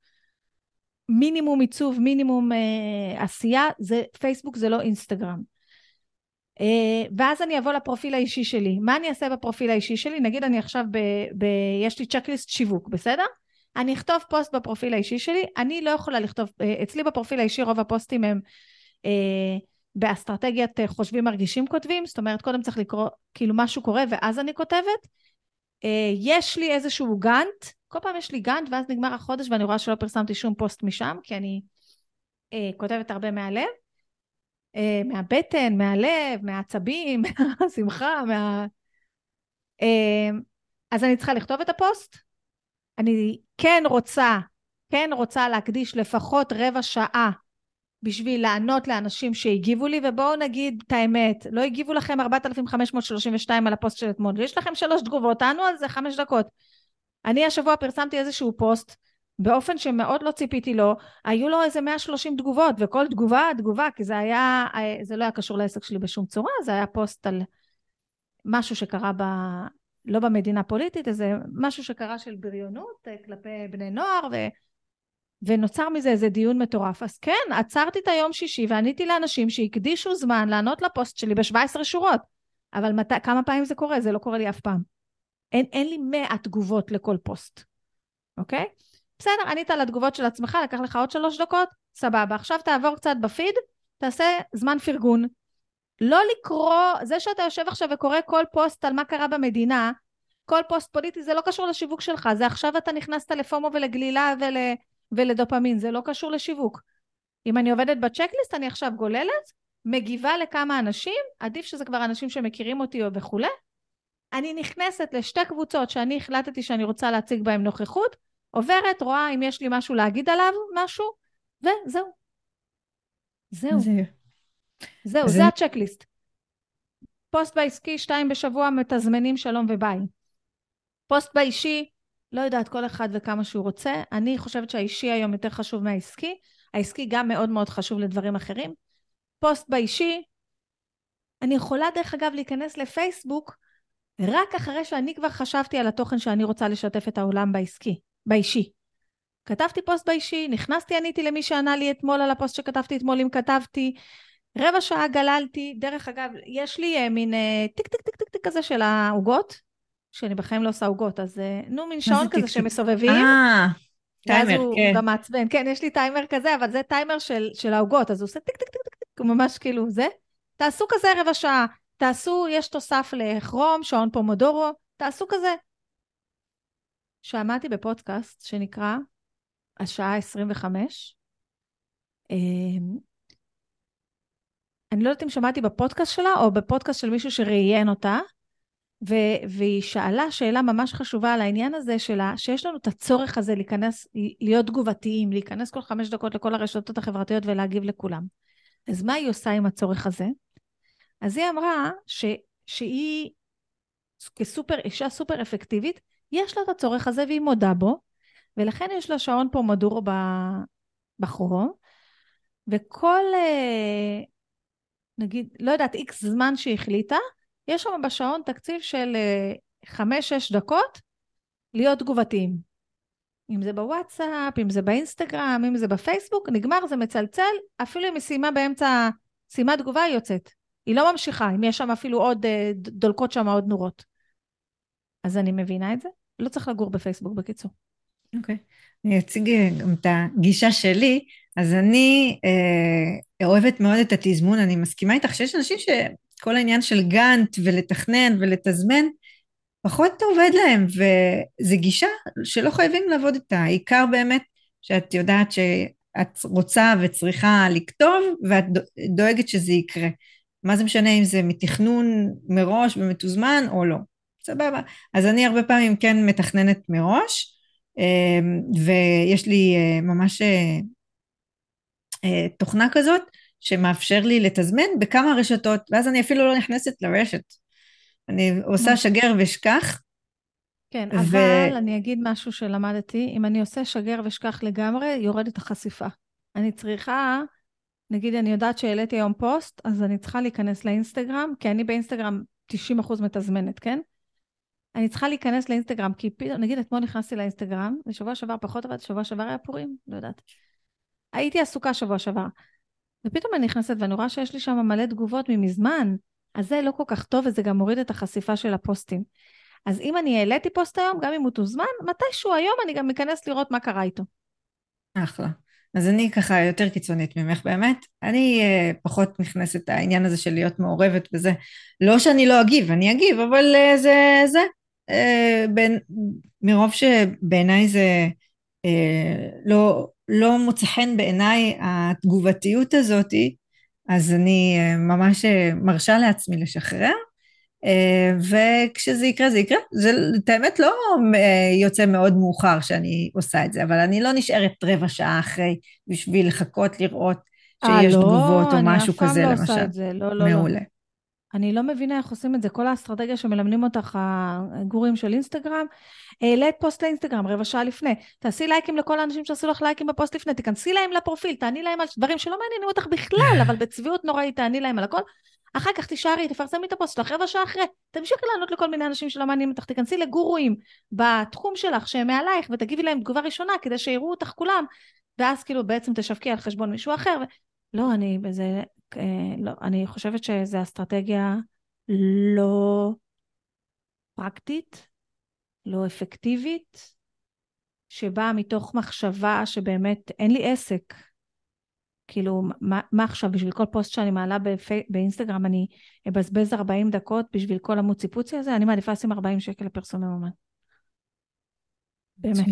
מינימום עיצוב, מינימום אה, עשייה, זה פייסבוק זה לא אינסטגרם. אה, ואז אני אבוא לפרופיל האישי שלי. מה אני אעשה בפרופיל האישי שלי? נגיד אני עכשיו, ב, ב, יש לי checklist שיווק, בסדר? אני אכתוב פוסט בפרופיל האישי שלי, אני לא יכולה לכתוב, אה, אצלי בפרופיל האישי רוב הפוסטים הם אה, באסטרטגיית אה, חושבים מרגישים כותבים, זאת אומרת קודם צריך לקרוא, כאילו משהו קורה ואז אני כותבת. אה, יש לי איזשהו גאנט, כל פעם יש לי גאנט ואז נגמר החודש ואני רואה שלא פרסמתי שום פוסט משם, כי אני אה, כותבת הרבה מהלב. אה, מהבטן, מהלב, מהעצבים, מהשמחה, מה... אה, אז אני צריכה לכתוב את הפוסט. אני כן רוצה, כן רוצה להקדיש לפחות רבע שעה בשביל לענות לאנשים שהגיבו לי, ובואו נגיד את האמת, לא הגיבו לכם 4,532 על הפוסט של אתמול, ויש לכם שלוש תגובות, תענו על זה חמש דקות. אני השבוע פרסמתי איזשהו פוסט באופן שמאוד לא ציפיתי לו, היו לו איזה 130 תגובות, וכל תגובה, תגובה, כי זה היה, זה לא היה קשור לעסק שלי בשום צורה, זה היה פוסט על משהו שקרה ב... לא במדינה פוליטית, איזה משהו שקרה של בריונות אה, כלפי בני נוער, ו... ונוצר מזה איזה דיון מטורף. אז כן, עצרתי את היום שישי ועניתי לאנשים שהקדישו זמן לענות לפוסט שלי ב-17 שורות. אבל מת... כמה פעמים זה קורה? זה לא קורה לי אף פעם. אין, אין לי 100 תגובות לכל פוסט, אוקיי? בסדר, ענית על התגובות של עצמך, לקח לך עוד שלוש דקות, סבבה. עכשיו תעבור קצת בפיד, תעשה זמן פרגון. לא לקרוא, זה שאתה יושב עכשיו וקורא כל פוסט על מה קרה במדינה, כל פוסט פוליטי, זה לא קשור לשיווק שלך, זה עכשיו אתה נכנסת ל FOMO ולגלילה ול, ולדופמין, זה לא קשור לשיווק. אם אני עובדת ב checklist, אני עכשיו גוללת, מגיבה לכמה אנשים, עדיף שזה כבר אנשים שמכירים אותי וכולי. אני נכנסת לשתי קבוצות שאני החלטתי שאני רוצה להציג בהן נוכחות, עוברת, רואה אם יש לי משהו להגיד עליו, משהו, וזהו. זהו. זה... זהו, זה, זה הצ'קליסט. פוסט בעסקי, שתיים בשבוע, מתזמנים שלום וביי. פוסט באישי, לא יודעת, כל אחד וכמה שהוא רוצה. אני חושבת שהאישי היום יותר חשוב מהעסקי. העסקי גם מאוד מאוד חשוב לדברים אחרים. פוסט באישי, אני יכולה דרך אגב להיכנס לפייסבוק רק אחרי שאני כבר חשבתי על התוכן שאני רוצה לשתף את העולם בעסקי. באישי. כתבתי פוסט באישי, נכנסתי, עניתי למי שענה לי אתמול על הפוסט שכתבתי אתמול, אם כתבתי, רבע שעה גללתי, דרך אגב, יש לי uh, מין uh, טיק טיק טיק טיק טיק כזה של העוגות, שאני בחיים לא עושה עוגות, אז uh, נו, מין שעון כזה שמסובבים. אה, טיימר, כן. ואז הוא גם מעצבן, כן, יש לי טיימר כזה, אבל זה טיימר של, של העוגות, אז הוא עושה טיק טיק טיק טיק, טיק, ממש כאילו זה. תעשו כזה רבע שעה, תעשו, יש תוסף לכרום, שעון פומודורו, תעשו כזה, שמעתי בפודקאסט שנקרא השעה 25. אמ, אני לא יודעת אם שמעתי בפודקאסט שלה או בפודקאסט של מישהו שראיין אותה, ו- והיא שאלה שאלה ממש חשובה על העניין הזה שלה, שיש לנו את הצורך הזה להיכנס, להיות תגובתיים, להיכנס כל חמש דקות לכל הרשתות החברתיות ולהגיב לכולם. אז מה היא עושה עם הצורך הזה? אז היא אמרה ש- שהיא כסופר, אישה סופר אפקטיבית, יש לה את הצורך הזה והיא מודה בו, ולכן יש לה שעון פה מדור בכרום, וכל, אה, נגיד, לא יודעת, איקס זמן שהיא החליטה, יש שם בשעון תקציב של אה, חמש-שש דקות להיות תגובתיים. אם זה בוואטסאפ, אם זה באינסטגרם, אם זה בפייסבוק, נגמר, זה מצלצל, אפילו אם היא סיימה באמצע, סיימה תגובה, היא יוצאת. היא לא ממשיכה, אם יש שם אפילו עוד, אה, דולקות שם עוד נורות. אז אני מבינה את זה. לא צריך לגור בפייסבוק בקיצור. אוקיי. Okay. אני אציג אה, גם את הגישה שלי. אז אני אה, אוהבת מאוד את התזמון, אני מסכימה איתך שיש אנשים שכל העניין של גאנט ולתכנן ולתזמן, פחות עובד להם, וזו גישה שלא חייבים לעבוד איתה. העיקר באמת שאת יודעת שאת רוצה וצריכה לכתוב, ואת דואגת שזה יקרה. מה זה משנה אם זה מתכנון מראש ומתוזמן או לא. סבבה. אז אני הרבה פעמים כן מתכננת מראש, אמ, ויש לי אה, ממש אה, אה, תוכנה כזאת שמאפשר לי לתזמן בכמה רשתות, ואז אני אפילו לא נכנסת לרשת. אני עושה שגר ושכח. כן, ו... אבל אני אגיד משהו שלמדתי, אם אני עושה שגר ושכח לגמרי, יורדת החשיפה. אני צריכה, נגיד אני יודעת שהעליתי היום פוסט, אז אני צריכה להיכנס לאינסטגרם, כי אני באינסטגרם 90% מתזמנת, כן? אני צריכה להיכנס לאינסטגרם, כי פתאום, נגיד אתמול נכנסתי לאינסטגרם, ושבוע שעבר פחות עבד, שבוע שעבר היה פורים, לא יודעת. הייתי עסוקה שבוע שעבר. ופתאום אני נכנסת ואני רואה שיש לי שם מלא תגובות ממזמן, אז זה לא כל כך טוב וזה גם מוריד את החשיפה של הפוסטים. אז אם אני העליתי פוסט היום, גם אם הוא תוזמן, מתישהו היום אני גם אכנס לראות מה קרה איתו. אחלה. אז אני ככה יותר קיצונית ממך באמת. אני uh, פחות נכנסת לעניין הזה של להיות מעורבת וזה. לא שאני לא אגיב, אני אגיב, אבל uh, זה זה. Uh, בין, מרוב שבעיניי זה uh, לא, לא מוצא חן בעיניי התגובתיות הזאתי, אז אני uh, ממש uh, מרשה לעצמי לשחרר. אה, וכשזה יקרה זה יקרה. זה את האמת לא אה, יוצא מאוד מאוחר שאני עושה את זה, אבל אני לא נשארת רבע שעה אחרי בשביל לחכות לראות אה, שיש 아, לא, תגובות או משהו כזה לא למשל. לא, לא, לא. מעולה. אני לא מבינה איך עושים את זה. כל האסטרטגיה שמלמדים אותך הגורים של אינסטגרם, העלית פוסט לאינסטגרם רבע שעה לפני. תעשי לייקים לכל האנשים שעשו לך לייקים בפוסט לפני, תיכנסי להם לפרופיל, תעני להם על דברים שלא מעניינים אותך בכלל, אבל בצביעות נוראית תעני להם על הכל. אחר כך תישארי, תפרסמי את הפוסט שלך רבע שעה אחרי, תמשיכי לענות לכל מיני אנשים שלא מעניינים אותך, תיכנסי לגורואים בתחום שלך שהם מעלייך ותגיבי להם תגובה ראשונה כדי שיראו אותך כולם, ואז כאילו בעצם תשווקי על חשבון מישהו אחר. ו... לא, אני בזה, אה, לא, אני חושבת שזו אסטרטגיה לא פרקטית, לא אפקטיבית, שבאה מתוך מחשבה שבאמת אין לי עסק. כאילו, מה, מה עכשיו, בשביל כל פוסט שאני מעלה בפי, באינסטגרם אני אבזבז 40 דקות בשביל כל המוציפוצי הזה? אני מעדיפה לשים 40 שקל לפרסום ממומן. באמת.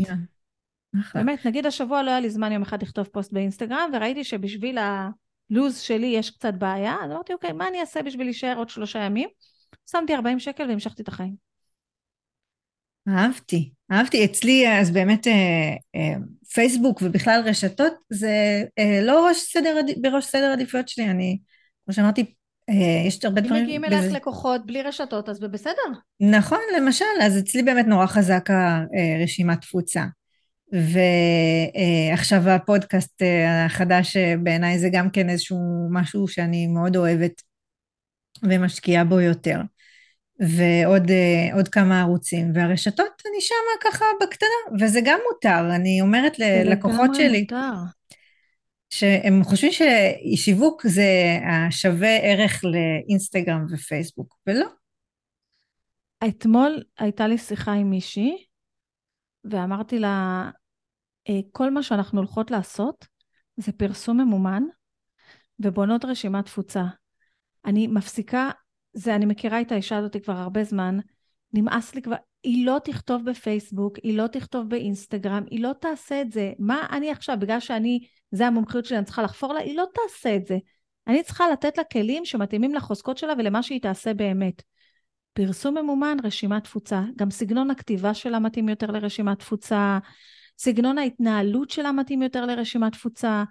באמת, נגיד השבוע לא היה לי זמן יום אחד לכתוב פוסט באינסטגרם, וראיתי שבשביל הלו"ז שלי יש קצת בעיה, אז אמרתי, אוקיי, מה אני אעשה בשביל להישאר עוד שלושה ימים? שמתי 40 שקל והמשכתי את החיים. אהבתי, אהבתי. אצלי אז באמת אה, אה, פייסבוק ובכלל רשתות זה אה, לא ראש סדר, בראש סדר עדיפויות שלי, אני, כמו שאמרתי, אה, יש הרבה דברים... אם מגיעים אליך בזה... לקוחות בלי רשתות אז בסדר. נכון, למשל, אז אצלי באמת נורא חזק הרשימת תפוצה. ועכשיו הפודקאסט אה, החדש אה, בעיניי זה גם כן איזשהו משהו שאני מאוד אוהבת ומשקיעה בו יותר. ועוד אה, כמה ערוצים, והרשתות אני שמה ככה בקטנה, וזה גם מותר, אני אומרת ללקוחות שלי, מותר. שהם חושבים ששיווק זה השווה ערך לאינסטגרם ופייסבוק, ולא. אתמול הייתה לי שיחה עם מישהי, ואמרתי לה, אה, כל מה שאנחנו הולכות לעשות זה פרסום ממומן ובונות רשימת תפוצה. אני מפסיקה זה, אני מכירה את האישה הזאת כבר הרבה זמן, נמאס לי כבר, היא לא תכתוב בפייסבוק, היא לא תכתוב באינסטגרם, היא לא תעשה את זה. מה אני עכשיו, בגלל שאני, זה המומחיות שלי, אני צריכה לחפור לה? היא לא תעשה את זה. אני צריכה לתת לה כלים שמתאימים לחוזקות שלה ולמה שהיא תעשה באמת. פרסום ממומן, רשימת תפוצה. גם סגנון הכתיבה שלה מתאים יותר לרשימת תפוצה, סגנון ההתנהלות שלה מתאים יותר לרשימת תפוצה.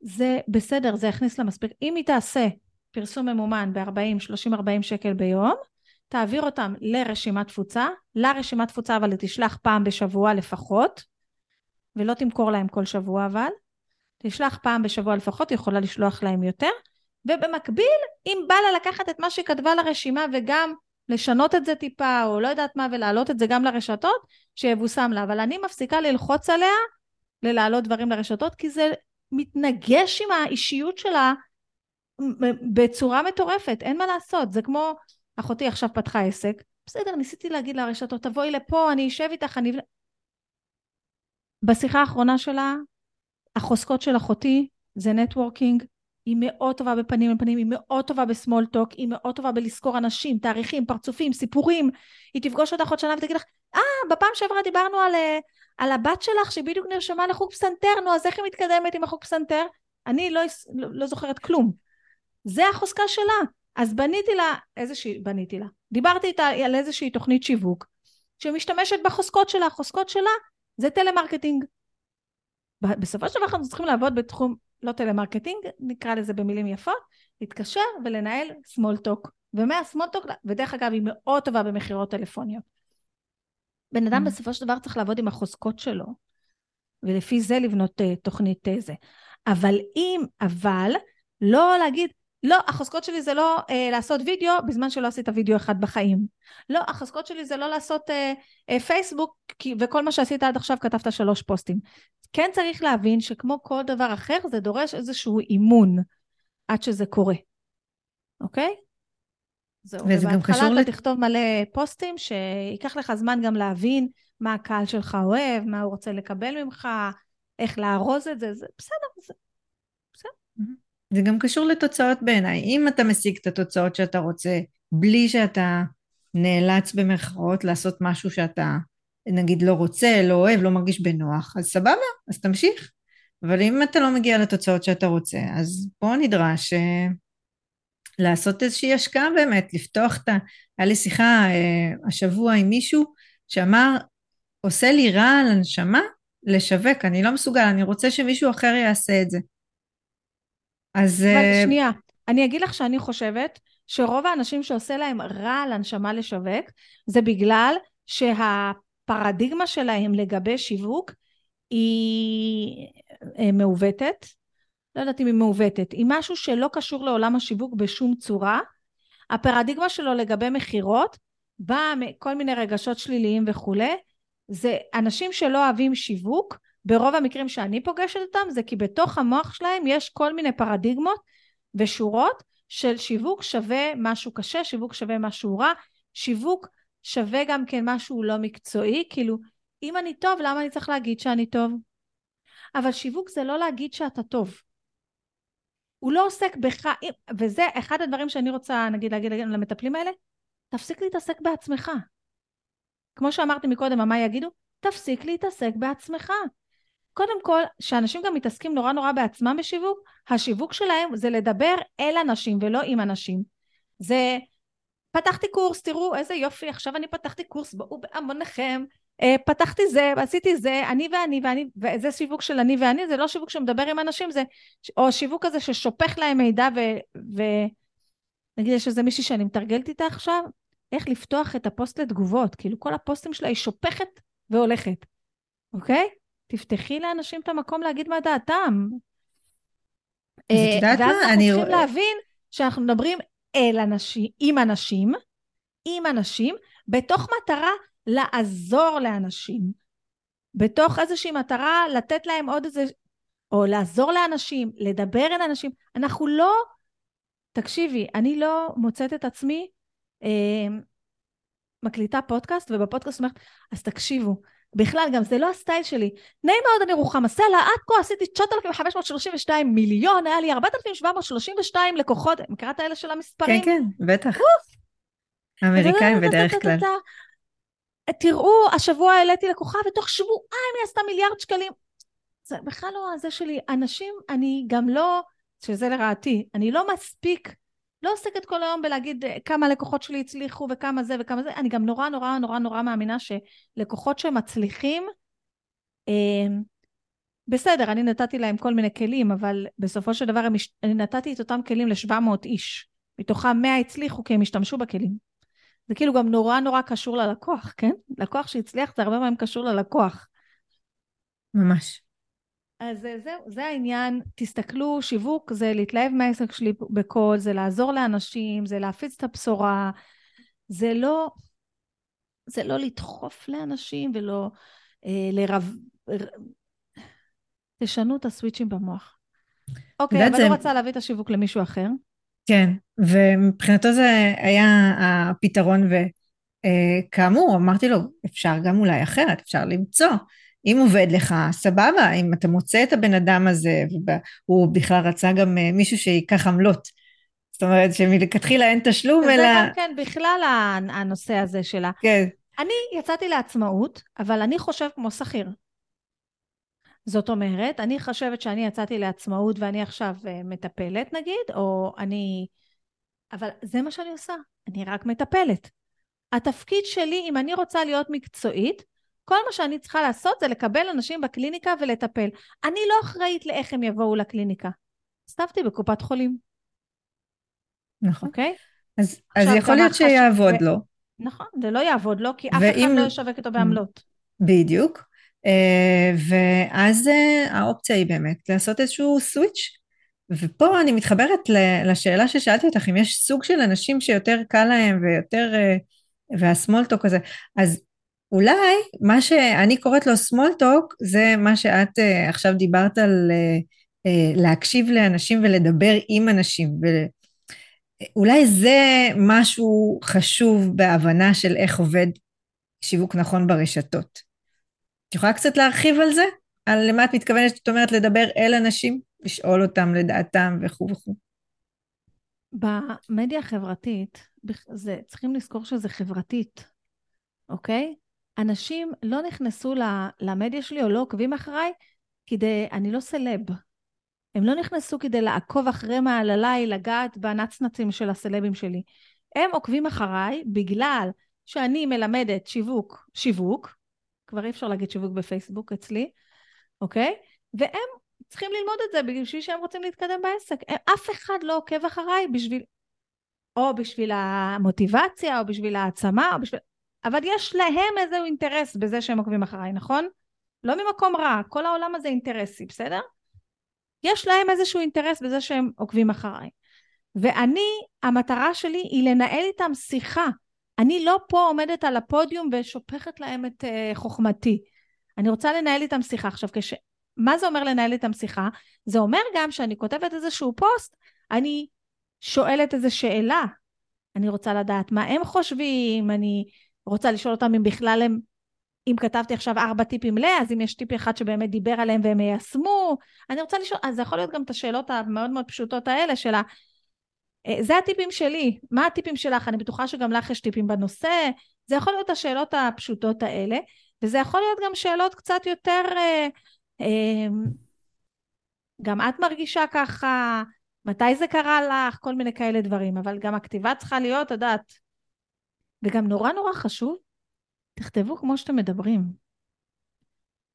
זה בסדר, זה יכניס לה מספיק. אם היא תעשה פרסום ממומן ב-40, 30, 40 שקל ביום, תעביר אותם לרשימת תפוצה, לרשימת תפוצה אבל תשלח פעם בשבוע לפחות, ולא תמכור להם כל שבוע אבל, תשלח פעם בשבוע לפחות, יכולה לשלוח להם יותר, ובמקביל, אם בא לה לקחת את מה שכתבה לרשימה וגם לשנות את זה טיפה, או לא יודעת מה, ולהעלות את זה גם לרשתות, שיבושם לה. אבל אני מפסיקה ללחוץ עליה ללהעלות דברים לרשתות, כי זה מתנגש עם האישיות שלה בצורה מטורפת, אין מה לעשות, זה כמו אחותי עכשיו פתחה עסק, בסדר, ניסיתי להגיד לרשתות, תבואי לפה, אני אשב איתך, אני... בשיחה האחרונה שלה, החוזקות של אחותי זה networking, היא מאוד טובה בפנים אל פנים, היא מאוד טובה ב small talk, היא מאוד טובה בלזכור אנשים, תאריכים, פרצופים, סיפורים. היא תפגוש אותך עוד שנה ותגיד לך, אה, ah, בפעם שעברה דיברנו על, אה, על הבת שלך שבדיוק נרשמה לחוג פסנתר, נו, אז איך היא מתקדמת עם החוג פסנתר? אני לא, לא, לא זוכרת כלום. זה החוזקה שלה. אז בניתי לה איזושהי, בניתי לה, דיברתי איתה על איזושהי תוכנית שיווק שמשתמשת בחוזקות שלה, החוזקות שלה זה טלמרקטינג. בסופו של דבר אנחנו צריכים לעבוד בתחום, לא טלמרקטינג, נקרא לזה במילים יפות, להתקשר ולנהל small talk. ומה small talk, ודרך אגב היא מאוד טובה במכירות טלפוניות. בן אדם mm. בסופו של דבר צריך לעבוד עם החוזקות שלו, ולפי זה לבנות uh, תוכנית uh, זה. אבל אם, אבל, לא להגיד, לא, החוזקות שלי זה לא uh, לעשות וידאו בזמן שלא עשית וידאו אחד בחיים. לא, החוזקות שלי זה לא לעשות uh, uh, פייסבוק, כי, וכל מה שעשית עד עכשיו כתבת שלוש פוסטים. כן צריך להבין שכמו כל דבר אחר, זה דורש איזשהו אימון עד שזה קורה, אוקיי? זהו, וזה גם קשור... ובהתחלה אתה תכתוב מלא פוסטים, שייקח לך זמן גם להבין מה הקהל שלך אוהב, מה הוא רוצה לקבל ממך, איך לארוז את זה, זה בסדר, זה גם קשור לתוצאות בעיניי. אם אתה משיג את התוצאות שאתה רוצה, בלי שאתה נאלץ במרכאות לעשות משהו שאתה נגיד לא רוצה, לא אוהב, לא מרגיש בנוח, אז סבבה, אז תמשיך. אבל אם אתה לא מגיע לתוצאות שאתה רוצה, אז פה נדרש אה, לעשות איזושהי השקעה באמת, לפתוח את ה... היה לי שיחה אה, השבוע עם מישהו שאמר, עושה לי רע על הנשמה לשווק, אני לא מסוגל, אני רוצה שמישהו אחר יעשה את זה. אז... אבל אה, שנייה, אני אגיד לך שאני חושבת שרוב האנשים שעושה להם רע על הנשמה לשווק, זה בגלל שהפרדיגמה שלהם לגבי שיווק היא אה, מעוותת, לא יודעת אם היא מעוותת, היא משהו שלא קשור לעולם השיווק בשום צורה. הפרדיגמה שלו לגבי מכירות באה מכל מיני רגשות שליליים וכולי. זה אנשים שלא אוהבים שיווק, ברוב המקרים שאני פוגשת אותם, זה כי בתוך המוח שלהם יש כל מיני פרדיגמות ושורות של שיווק שווה משהו קשה, שיווק שווה משהו רע, שיווק שווה גם כן משהו לא מקצועי, כאילו, אם אני טוב, למה אני צריך להגיד שאני טוב? אבל שיווק זה לא להגיד שאתה טוב. הוא לא עוסק בך, וזה אחד הדברים שאני רוצה נגיד להגיד למטפלים האלה, תפסיק להתעסק בעצמך. כמו שאמרתי מקודם, מה יגידו? תפסיק להתעסק בעצמך. קודם כל, שאנשים גם מתעסקים נורא נורא בעצמם בשיווק, השיווק שלהם זה לדבר אל אנשים ולא עם אנשים. זה, פתחתי קורס, תראו איזה יופי, עכשיו אני פתחתי קורס, בואו בהמוניכם, אה, פתחתי זה, עשיתי זה, אני ואני ואני, וזה שיווק של אני ואני, זה לא שיווק שמדבר עם אנשים, זה, או שיווק כזה ששופך להם מידע ו... ו נגיד יש איזה מישהי שאני מתרגלת איתה עכשיו, איך לפתוח את הפוסט לתגובות, כאילו כל הפוסטים שלה היא שופכת והולכת, אוקיי? תפתחי לאנשים את המקום להגיד מה דעתם. אז את יודעת מה? ואז אנחנו צריכים להבין שאנחנו מדברים אל אנשים, עם אנשים, עם אנשים, בתוך מטרה לעזור לאנשים, בתוך איזושהי מטרה לתת להם עוד איזה, או לעזור לאנשים, לדבר אל אנשים. אנחנו לא, תקשיבי, אני לא מוצאת את עצמי אה, מקליטה פודקאסט, ובפודקאסט אומרת, אז תקשיבו, בכלל גם זה לא הסטייל שלי. נעים מאוד אני רוחמה סלע, עד כה עשיתי 9,532 מיליון, היה לי 4,732 לקוחות, מכירה את האלה של המספרים? כן, כן, בטח. אמריקאים בדרך כלל. תראו, השבוע העליתי לקוחה ותוך שבועיים היא עשתה מיליארד שקלים. זה בכלל לא זה שלי. אנשים, אני גם לא, שזה לרעתי, אני לא מספיק, לא עוסקת כל היום בלהגיד אה, כמה לקוחות שלי הצליחו וכמה זה וכמה זה, אני גם נורא נורא נורא נורא מאמינה שלקוחות שמצליחים, אה, בסדר, אני נתתי להם כל מיני כלים, אבל בסופו של דבר אני נתתי את אותם כלים ל-700 איש. מתוכם 100 הצליחו כי הם השתמשו בכלים. זה כאילו גם נורא נורא קשור ללקוח, כן? לקוח שהצליח זה הרבה פעמים קשור ללקוח. ממש. אז זהו, זה העניין. תסתכלו, שיווק זה להתלהב מהעסק שלי בקול, זה לעזור לאנשים, זה להפיץ את הבשורה, זה לא, זה לא לדחוף לאנשים ולא אה, לרב... תשנו את הסוויצ'ים במוח. אוקיי, אבל זה... לא רצה להביא את השיווק למישהו אחר. כן, ומבחינתו זה היה הפתרון, וכאמור, אמרתי לו, אפשר גם אולי אחרת, אפשר למצוא. אם עובד לך, סבבה, אם אתה מוצא את הבן אדם הזה, והוא בכלל רצה גם אה, מישהו שייקח עמלות. זאת אומרת שמלכתחילה אין תשלום, אלא... זה גם כן בכלל הנושא הזה שלה. כן. אני יצאתי לעצמאות, אבל אני חושב כמו שכיר. זאת אומרת, אני חושבת שאני יצאתי לעצמאות ואני עכשיו אה, מטפלת נגיד, או אני... אבל זה מה שאני עושה, אני רק מטפלת. התפקיד שלי, אם אני רוצה להיות מקצועית, כל מה שאני צריכה לעשות זה לקבל אנשים בקליניקה ולטפל. אני לא אחראית לאיך הם יבואו לקליניקה. סתיו בקופת חולים. נכון. אוקיי? אז, אז יכול להיות שיעבוד ו... לו. נכון, זה לא יעבוד לו, כי אף אחד לא ישווק אותו בעמלות. בדיוק. אה, ואז אה, האופציה היא באמת לעשות איזשהו סוויץ'. ופה אני מתחברת לשאלה ששאלתי אותך, אם יש סוג של אנשים שיותר קל להם ויותר, אה, והסמולטוק הזה, אז אולי מה שאני קוראת לו סמולטוק, זה מה שאת עכשיו דיברת על להקשיב לאנשים ולדבר עם אנשים. ואולי זה משהו חשוב בהבנה של איך עובד שיווק נכון ברשתות. את יכולה קצת להרחיב על זה? על למה את מתכוונת, זאת אומרת, לדבר אל אנשים, לשאול אותם לדעתם וכו' וכו'. במדיה החברתית, זה, צריכים לזכור שזה חברתית, אוקיי? אנשים לא נכנסו למדיה שלי או לא עוקבים אחריי כדי, אני לא סלב. הם לא נכנסו כדי לעקוב אחרי מעלליי, לגעת בנצנצים של הסלבים שלי. הם עוקבים אחריי בגלל שאני מלמדת שיווק, שיווק, כבר אי אפשר להגיד שיווק בפייסבוק אצלי, אוקיי? והם צריכים ללמוד את זה בשביל שהם רוצים להתקדם בעסק. אף אחד לא עוקב אחריי בשביל, או בשביל המוטיבציה, או בשביל העצמה, או בשביל... אבל יש להם איזשהו אינטרס בזה שהם עוקבים אחריי, נכון? לא ממקום רע, כל העולם הזה אינטרסי, בסדר? יש להם איזשהו אינטרס בזה שהם עוקבים אחריי. ואני, המטרה שלי היא לנהל איתם שיחה אני לא פה עומדת על הפודיום ושופכת להם את uh, חוכמתי. אני רוצה לנהל איתם שיחה. עכשיו, כש... מה זה אומר לנהל איתם שיחה? זה אומר גם שאני כותבת איזשהו פוסט, אני שואלת איזו שאלה. אני רוצה לדעת מה הם חושבים, אני רוצה לשאול אותם אם בכלל הם, אם כתבתי עכשיו ארבע טיפים ל, אז אם יש טיפ אחד שבאמת דיבר עליהם והם יישמו, אני רוצה לשאול, אז זה יכול להיות גם את השאלות המאוד מאוד פשוטות האלה של ה... אה, זה הטיפים שלי, מה הטיפים שלך? אני בטוחה שגם לך יש טיפים בנושא, זה יכול להיות השאלות הפשוטות האלה, וזה יכול להיות גם שאלות קצת יותר, אה, אה, גם את מרגישה ככה, מתי זה קרה לך, כל מיני כאלה דברים, אבל גם הכתיבה צריכה להיות, את יודעת, וגם נורא נורא חשוב, תכתבו כמו שאתם מדברים.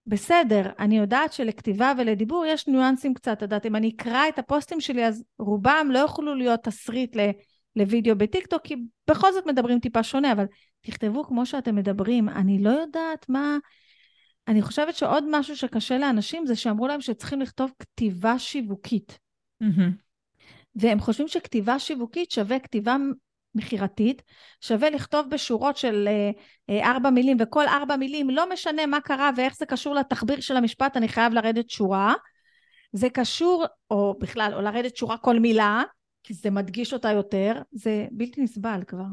בסדר, אני יודעת שלכתיבה ולדיבור יש ניואנסים קצת, את יודעת, אם אני אקרא את הפוסטים שלי אז רובם לא יוכלו להיות תסריט ל, לוידאו בטיקטוק, כי בכל זאת מדברים טיפה שונה, אבל תכתבו כמו שאתם מדברים, אני לא יודעת מה... אני חושבת שעוד משהו שקשה לאנשים זה שאמרו להם שצריכים לכתוב כתיבה שיווקית. Mm-hmm. והם חושבים שכתיבה שיווקית שווה כתיבה מכירתית, שווה לכתוב בשורות של אה, אה, ארבע מילים, וכל ארבע מילים, לא משנה מה קרה ואיך זה קשור לתחביר של המשפט, אני חייב לרדת שורה. זה קשור, או בכלל, או לרדת שורה כל מילה, כי זה מדגיש אותה יותר, זה בלתי נסבל כבר.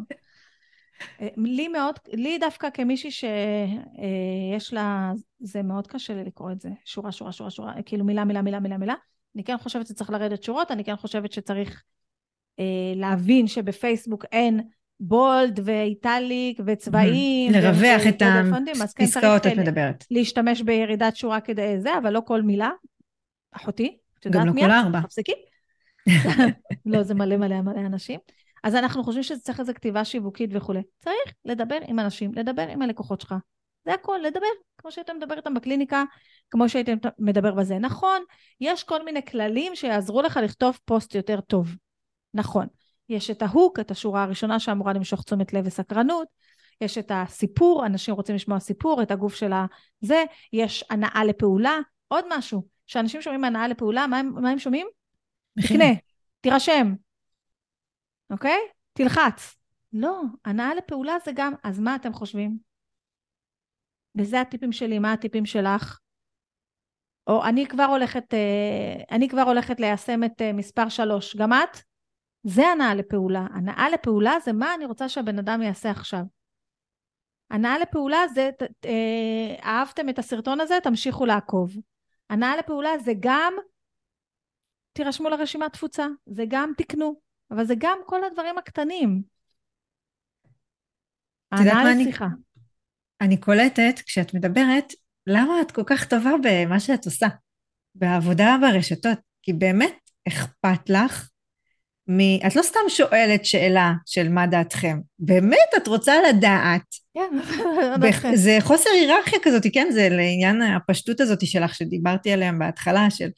אה, לי מאוד, לי דווקא כמישהי שיש לה, זה מאוד קשה לי לקרוא את זה, שורה, שורה, שורה, שורה, כאילו מילה, מילה, מילה, מילה, מילה. אני כן חושבת שצריך לרדת שורות, אני כן חושבת שצריך להבין שבפייסבוק אין בולד ואיטליק וצבעים. לרווח את הפסקאות כן, את מדברת. להשתמש בירידת שורה כדי זה, אבל לא כל מילה. אחותי, את יודעת מי את? גם לא כל ארבע. תפסיקי. לא, זה מלא מלא מלא אנשים. אז אנחנו חושבים שזה צריך איזו כתיבה שיווקית וכולי. צריך לדבר עם אנשים, לדבר עם הלקוחות שלך. זה הכל, לדבר, כמו שהיית מדבר איתם בקליניקה, כמו שהיית מדבר בזה. נכון, יש כל מיני כללים שיעזרו לך לכתוב פוסט יותר טוב. נכון. יש את ההוק, את השורה הראשונה שאמורה למשוך תשומת לב וסקרנות, יש את הסיפור, אנשים רוצים לשמוע סיפור, את הגוף של הזה, יש הנאה לפעולה, עוד משהו, כשאנשים שומעים הנאה לפעולה, מה הם, מה הם שומעים? תקנה, תירשם, אוקיי? תלחץ. לא, הנאה לפעולה זה גם, אז מה אתם חושבים? וזה הטיפים שלי, מה הטיפים שלך? או אני כבר הולכת, אה, אני כבר הולכת ליישם את אה, מספר שלוש, גם את? זה הנאה לפעולה. הנאה לפעולה זה מה אני רוצה שהבן אדם יעשה עכשיו. הנאה לפעולה זה, אה, אהבתם את הסרטון הזה, תמשיכו לעקוב. הנאה לפעולה זה גם, תירשמו לרשימת תפוצה, זה גם תקנו, אבל זה גם כל הדברים הקטנים. הנאה לשיחה. אני, אני קולטת, כשאת מדברת, למה את כל כך טובה במה שאת עושה, בעבודה ברשתות, כי באמת אכפת לך מ... את לא סתם שואלת שאלה של מה דעתכם, באמת את רוצה לדעת. כן, בח... זה חוסר היררכיה כזאת, כן? זה לעניין הפשטות הזאת שלך שדיברתי עליה בהתחלה, של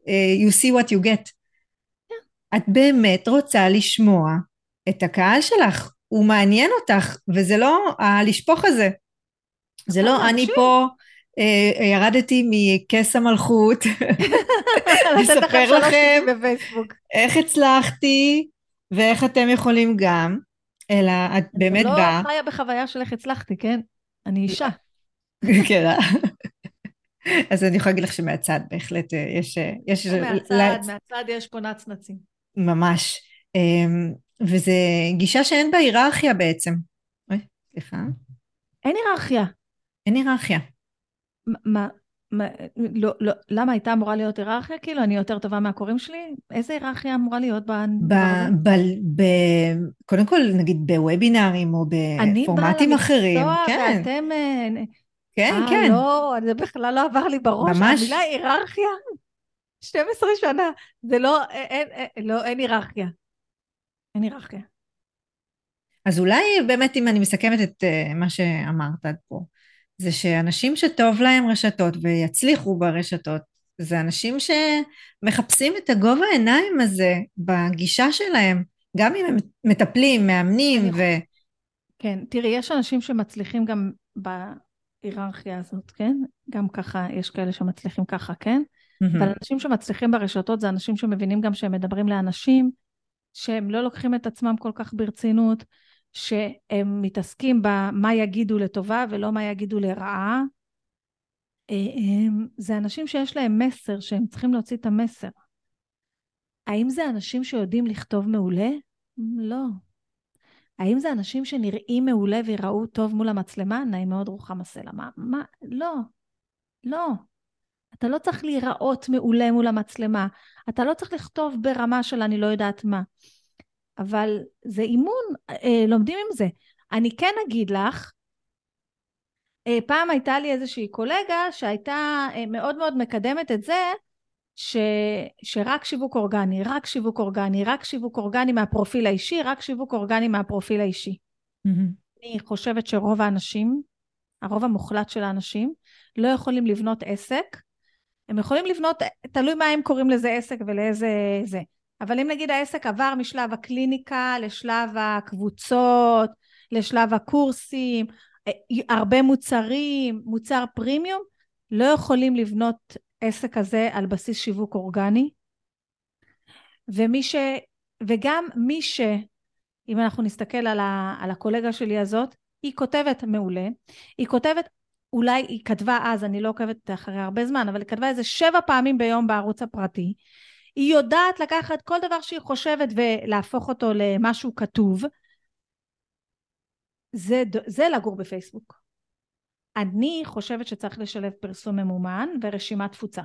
uh, you see what you get. כן. את באמת רוצה לשמוע את הקהל שלך, הוא מעניין אותך, וזה לא הלשפוך הזה. זה לא, אני פה ירדתי מכס המלכות, לספר לכם איך הצלחתי ואיך אתם יכולים גם, אלא את באמת לא באה. לא חיה בחוויה של איך הצלחתי, כן? אני אישה. כן, אה? אז אני יכולה להגיד לך שמהצד בהחלט אה, יש... יש מהצד, מהצד יש פה נצנצים. ממש. אמ, וזה גישה שאין בה היררכיה בעצם. אוי, סליחה. אין היררכיה. אין היררכיה. מה, מה, לא, לא, למה הייתה אמורה להיות היררכיה? כאילו, אני יותר טובה מהקוראים שלי? איזה היררכיה אמורה להיות ב... ב, ב, ב קודם כל, נגיד בוובינארים או בפורמטים אחרים. אני בעל המקצוע ואתם... אה, כן, 아, כן. לא, זה בכלל לא עבר לי בראש. ממש. המילה היררכיה, 12 שנה. זה לא, אין, אין, לא, אין היררכיה. אין היררכיה. אז אולי באמת אם אני מסכמת את מה שאמרת עד פה, זה שאנשים שטוב להם רשתות ויצליחו ברשתות, זה אנשים שמחפשים את הגובה העיניים הזה בגישה שלהם, גם אם הם מטפלים, מאמנים ו... כן, תראי, יש אנשים שמצליחים גם בהיררכיה הזאת, כן? גם ככה, יש כאלה שמצליחים ככה, כן? Mm-hmm. אבל אנשים שמצליחים ברשתות זה אנשים שמבינים גם שהם מדברים לאנשים, שהם לא לוקחים את עצמם כל כך ברצינות, שהם מתעסקים במה יגידו לטובה ולא מה יגידו לרעה. אה, זה אנשים שיש להם מסר, שהם צריכים להוציא את המסר. האם זה אנשים שיודעים לכתוב מעולה? לא. האם זה אנשים שנראים מעולה ויראו טוב מול המצלמה? נעים מאוד רוחמה סלע. מה? מה? לא. לא. אתה לא צריך להיראות מעולה מול המצלמה. אתה לא צריך לכתוב ברמה של אני לא יודעת מה. אבל זה אימון, אה, לומדים עם זה. אני כן אגיד לך, אה, פעם הייתה לי איזושהי קולגה שהייתה אה, מאוד מאוד מקדמת את זה ש, שרק שיווק אורגני, רק שיווק אורגני, רק שיווק אורגני מהפרופיל האישי, רק שיווק אורגני מהפרופיל האישי. Mm-hmm. אני חושבת שרוב האנשים, הרוב המוחלט של האנשים, לא יכולים לבנות עסק. הם יכולים לבנות, תלוי מה הם קוראים לזה עסק ולאיזה זה. אבל אם נגיד העסק עבר משלב הקליניקה לשלב הקבוצות, לשלב הקורסים, אה, הרבה מוצרים, מוצר פרימיום, לא יכולים לבנות עסק כזה על בסיס שיווק אורגני. ומי ש... וגם מי ש... אם אנחנו נסתכל על, ה... על הקולגה שלי הזאת, היא כותבת מעולה, היא כותבת, אולי היא כתבה אז, אני לא עוקבת אחרי הרבה זמן, אבל היא כתבה איזה שבע פעמים ביום בערוץ הפרטי, היא יודעת לקחת כל דבר שהיא חושבת ולהפוך אותו למשהו כתוב. זה, זה לגור בפייסבוק. אני חושבת שצריך לשלב פרסום ממומן ורשימת תפוצה,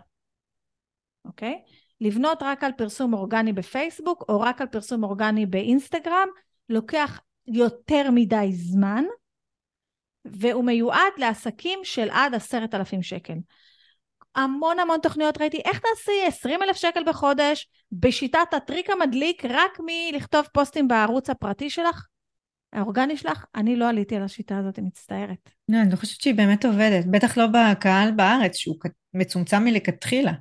אוקיי? לבנות רק על פרסום אורגני בפייסבוק או רק על פרסום אורגני באינסטגרם לוקח יותר מדי זמן והוא מיועד לעסקים של עד עשרת אלפים שקל. המון המון תוכניות ראיתי. איך תעשי 20 אלף שקל בחודש בשיטת הטריק המדליק רק מלכתוב פוסטים בערוץ הפרטי שלך? האורגני שלך, אני לא עליתי על השיטה הזאת, אני מצטערת. לא, אני לא חושבת שהיא באמת עובדת, בטח לא בקהל בארץ, שהוא מצומצם מלכתחילה.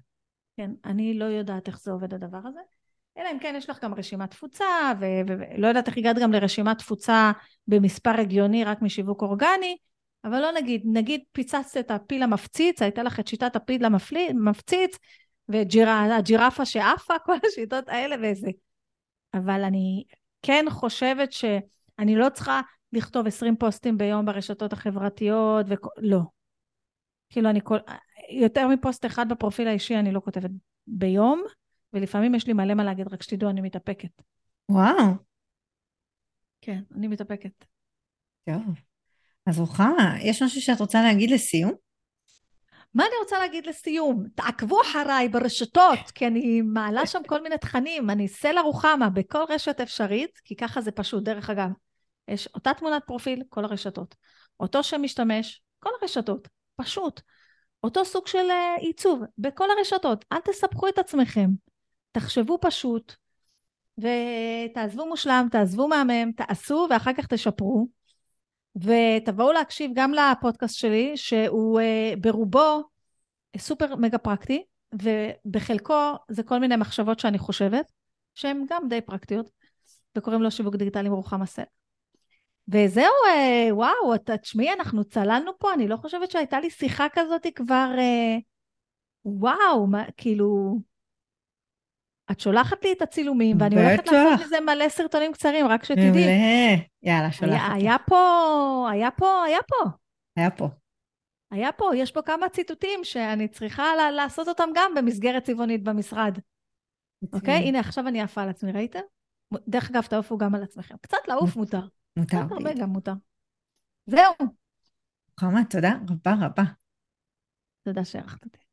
כן, אני לא יודעת איך זה עובד הדבר הזה, אלא אם כן יש לך גם רשימת תפוצה, ולא יודעת איך הגעת גם לרשימת תפוצה במספר הגיוני רק משיווק אורגני, אבל לא נגיד, נגיד פיצצת את הפיל המפציץ, הייתה לך את שיטת הפיל המפציץ, והג'ירפה שעפה, כל השיטות האלה וזה. אבל אני כן חושבת שאני לא צריכה לכתוב 20 פוסטים ביום ברשתות החברתיות, וכ... לא. כאילו אני כל... יותר מפוסט אחד בפרופיל האישי אני לא כותבת ביום, ולפעמים יש לי מלא מה להגיד, רק שתדעו, אני מתאפקת. וואו. כן, אני מתאפקת. טוב. אז רוחמה, יש משהו שאת רוצה להגיד לסיום? מה אני רוצה להגיד לסיום? תעקבו אחריי ברשתות, כי אני מעלה שם כל מיני תכנים, אני סלע רוחמה בכל רשת אפשרית, כי ככה זה פשוט, דרך אגב. יש אותה תמונת פרופיל, כל הרשתות. אותו שם משתמש, כל הרשתות, פשוט. אותו סוג של אה, עיצוב בכל הרשתות. אל תספחו את עצמכם. תחשבו פשוט, ותעזבו מושלם, תעזבו מהמם, תעשו ואחר כך תשפרו. ותבואו להקשיב גם לפודקאסט שלי, שהוא uh, ברובו סופר מגה פרקטי, ובחלקו זה כל מיני מחשבות שאני חושבת, שהן גם די פרקטיות, וקוראים לו שיווק דיגיטלי מרוחם הסל. וזהו, uh, וואו, תשמעי, אנחנו צללנו פה, אני לא חושבת שהייתה לי שיחה כזאת כבר, וואו, מה, כאילו... את שולחת לי את הצילומים, ואני הולכת לעשות מזה מלא סרטונים קצרים, רק שתדעי. מעולה. יאללה, שולחת. היה, היה פה, היה פה, היה פה. היה פה. היה פה, יש פה כמה ציטוטים שאני צריכה לעשות אותם גם במסגרת צבעונית במשרד. אוקיי? הנה, עכשיו אני עפה על עצמי, ראיתם? דרך אגב, תעופו גם על עצמכם. קצת לעוף מותר. מותר. קצת הרבה גם מותר. זהו. חמה, תודה רבה רבה. תודה שערכת אותי.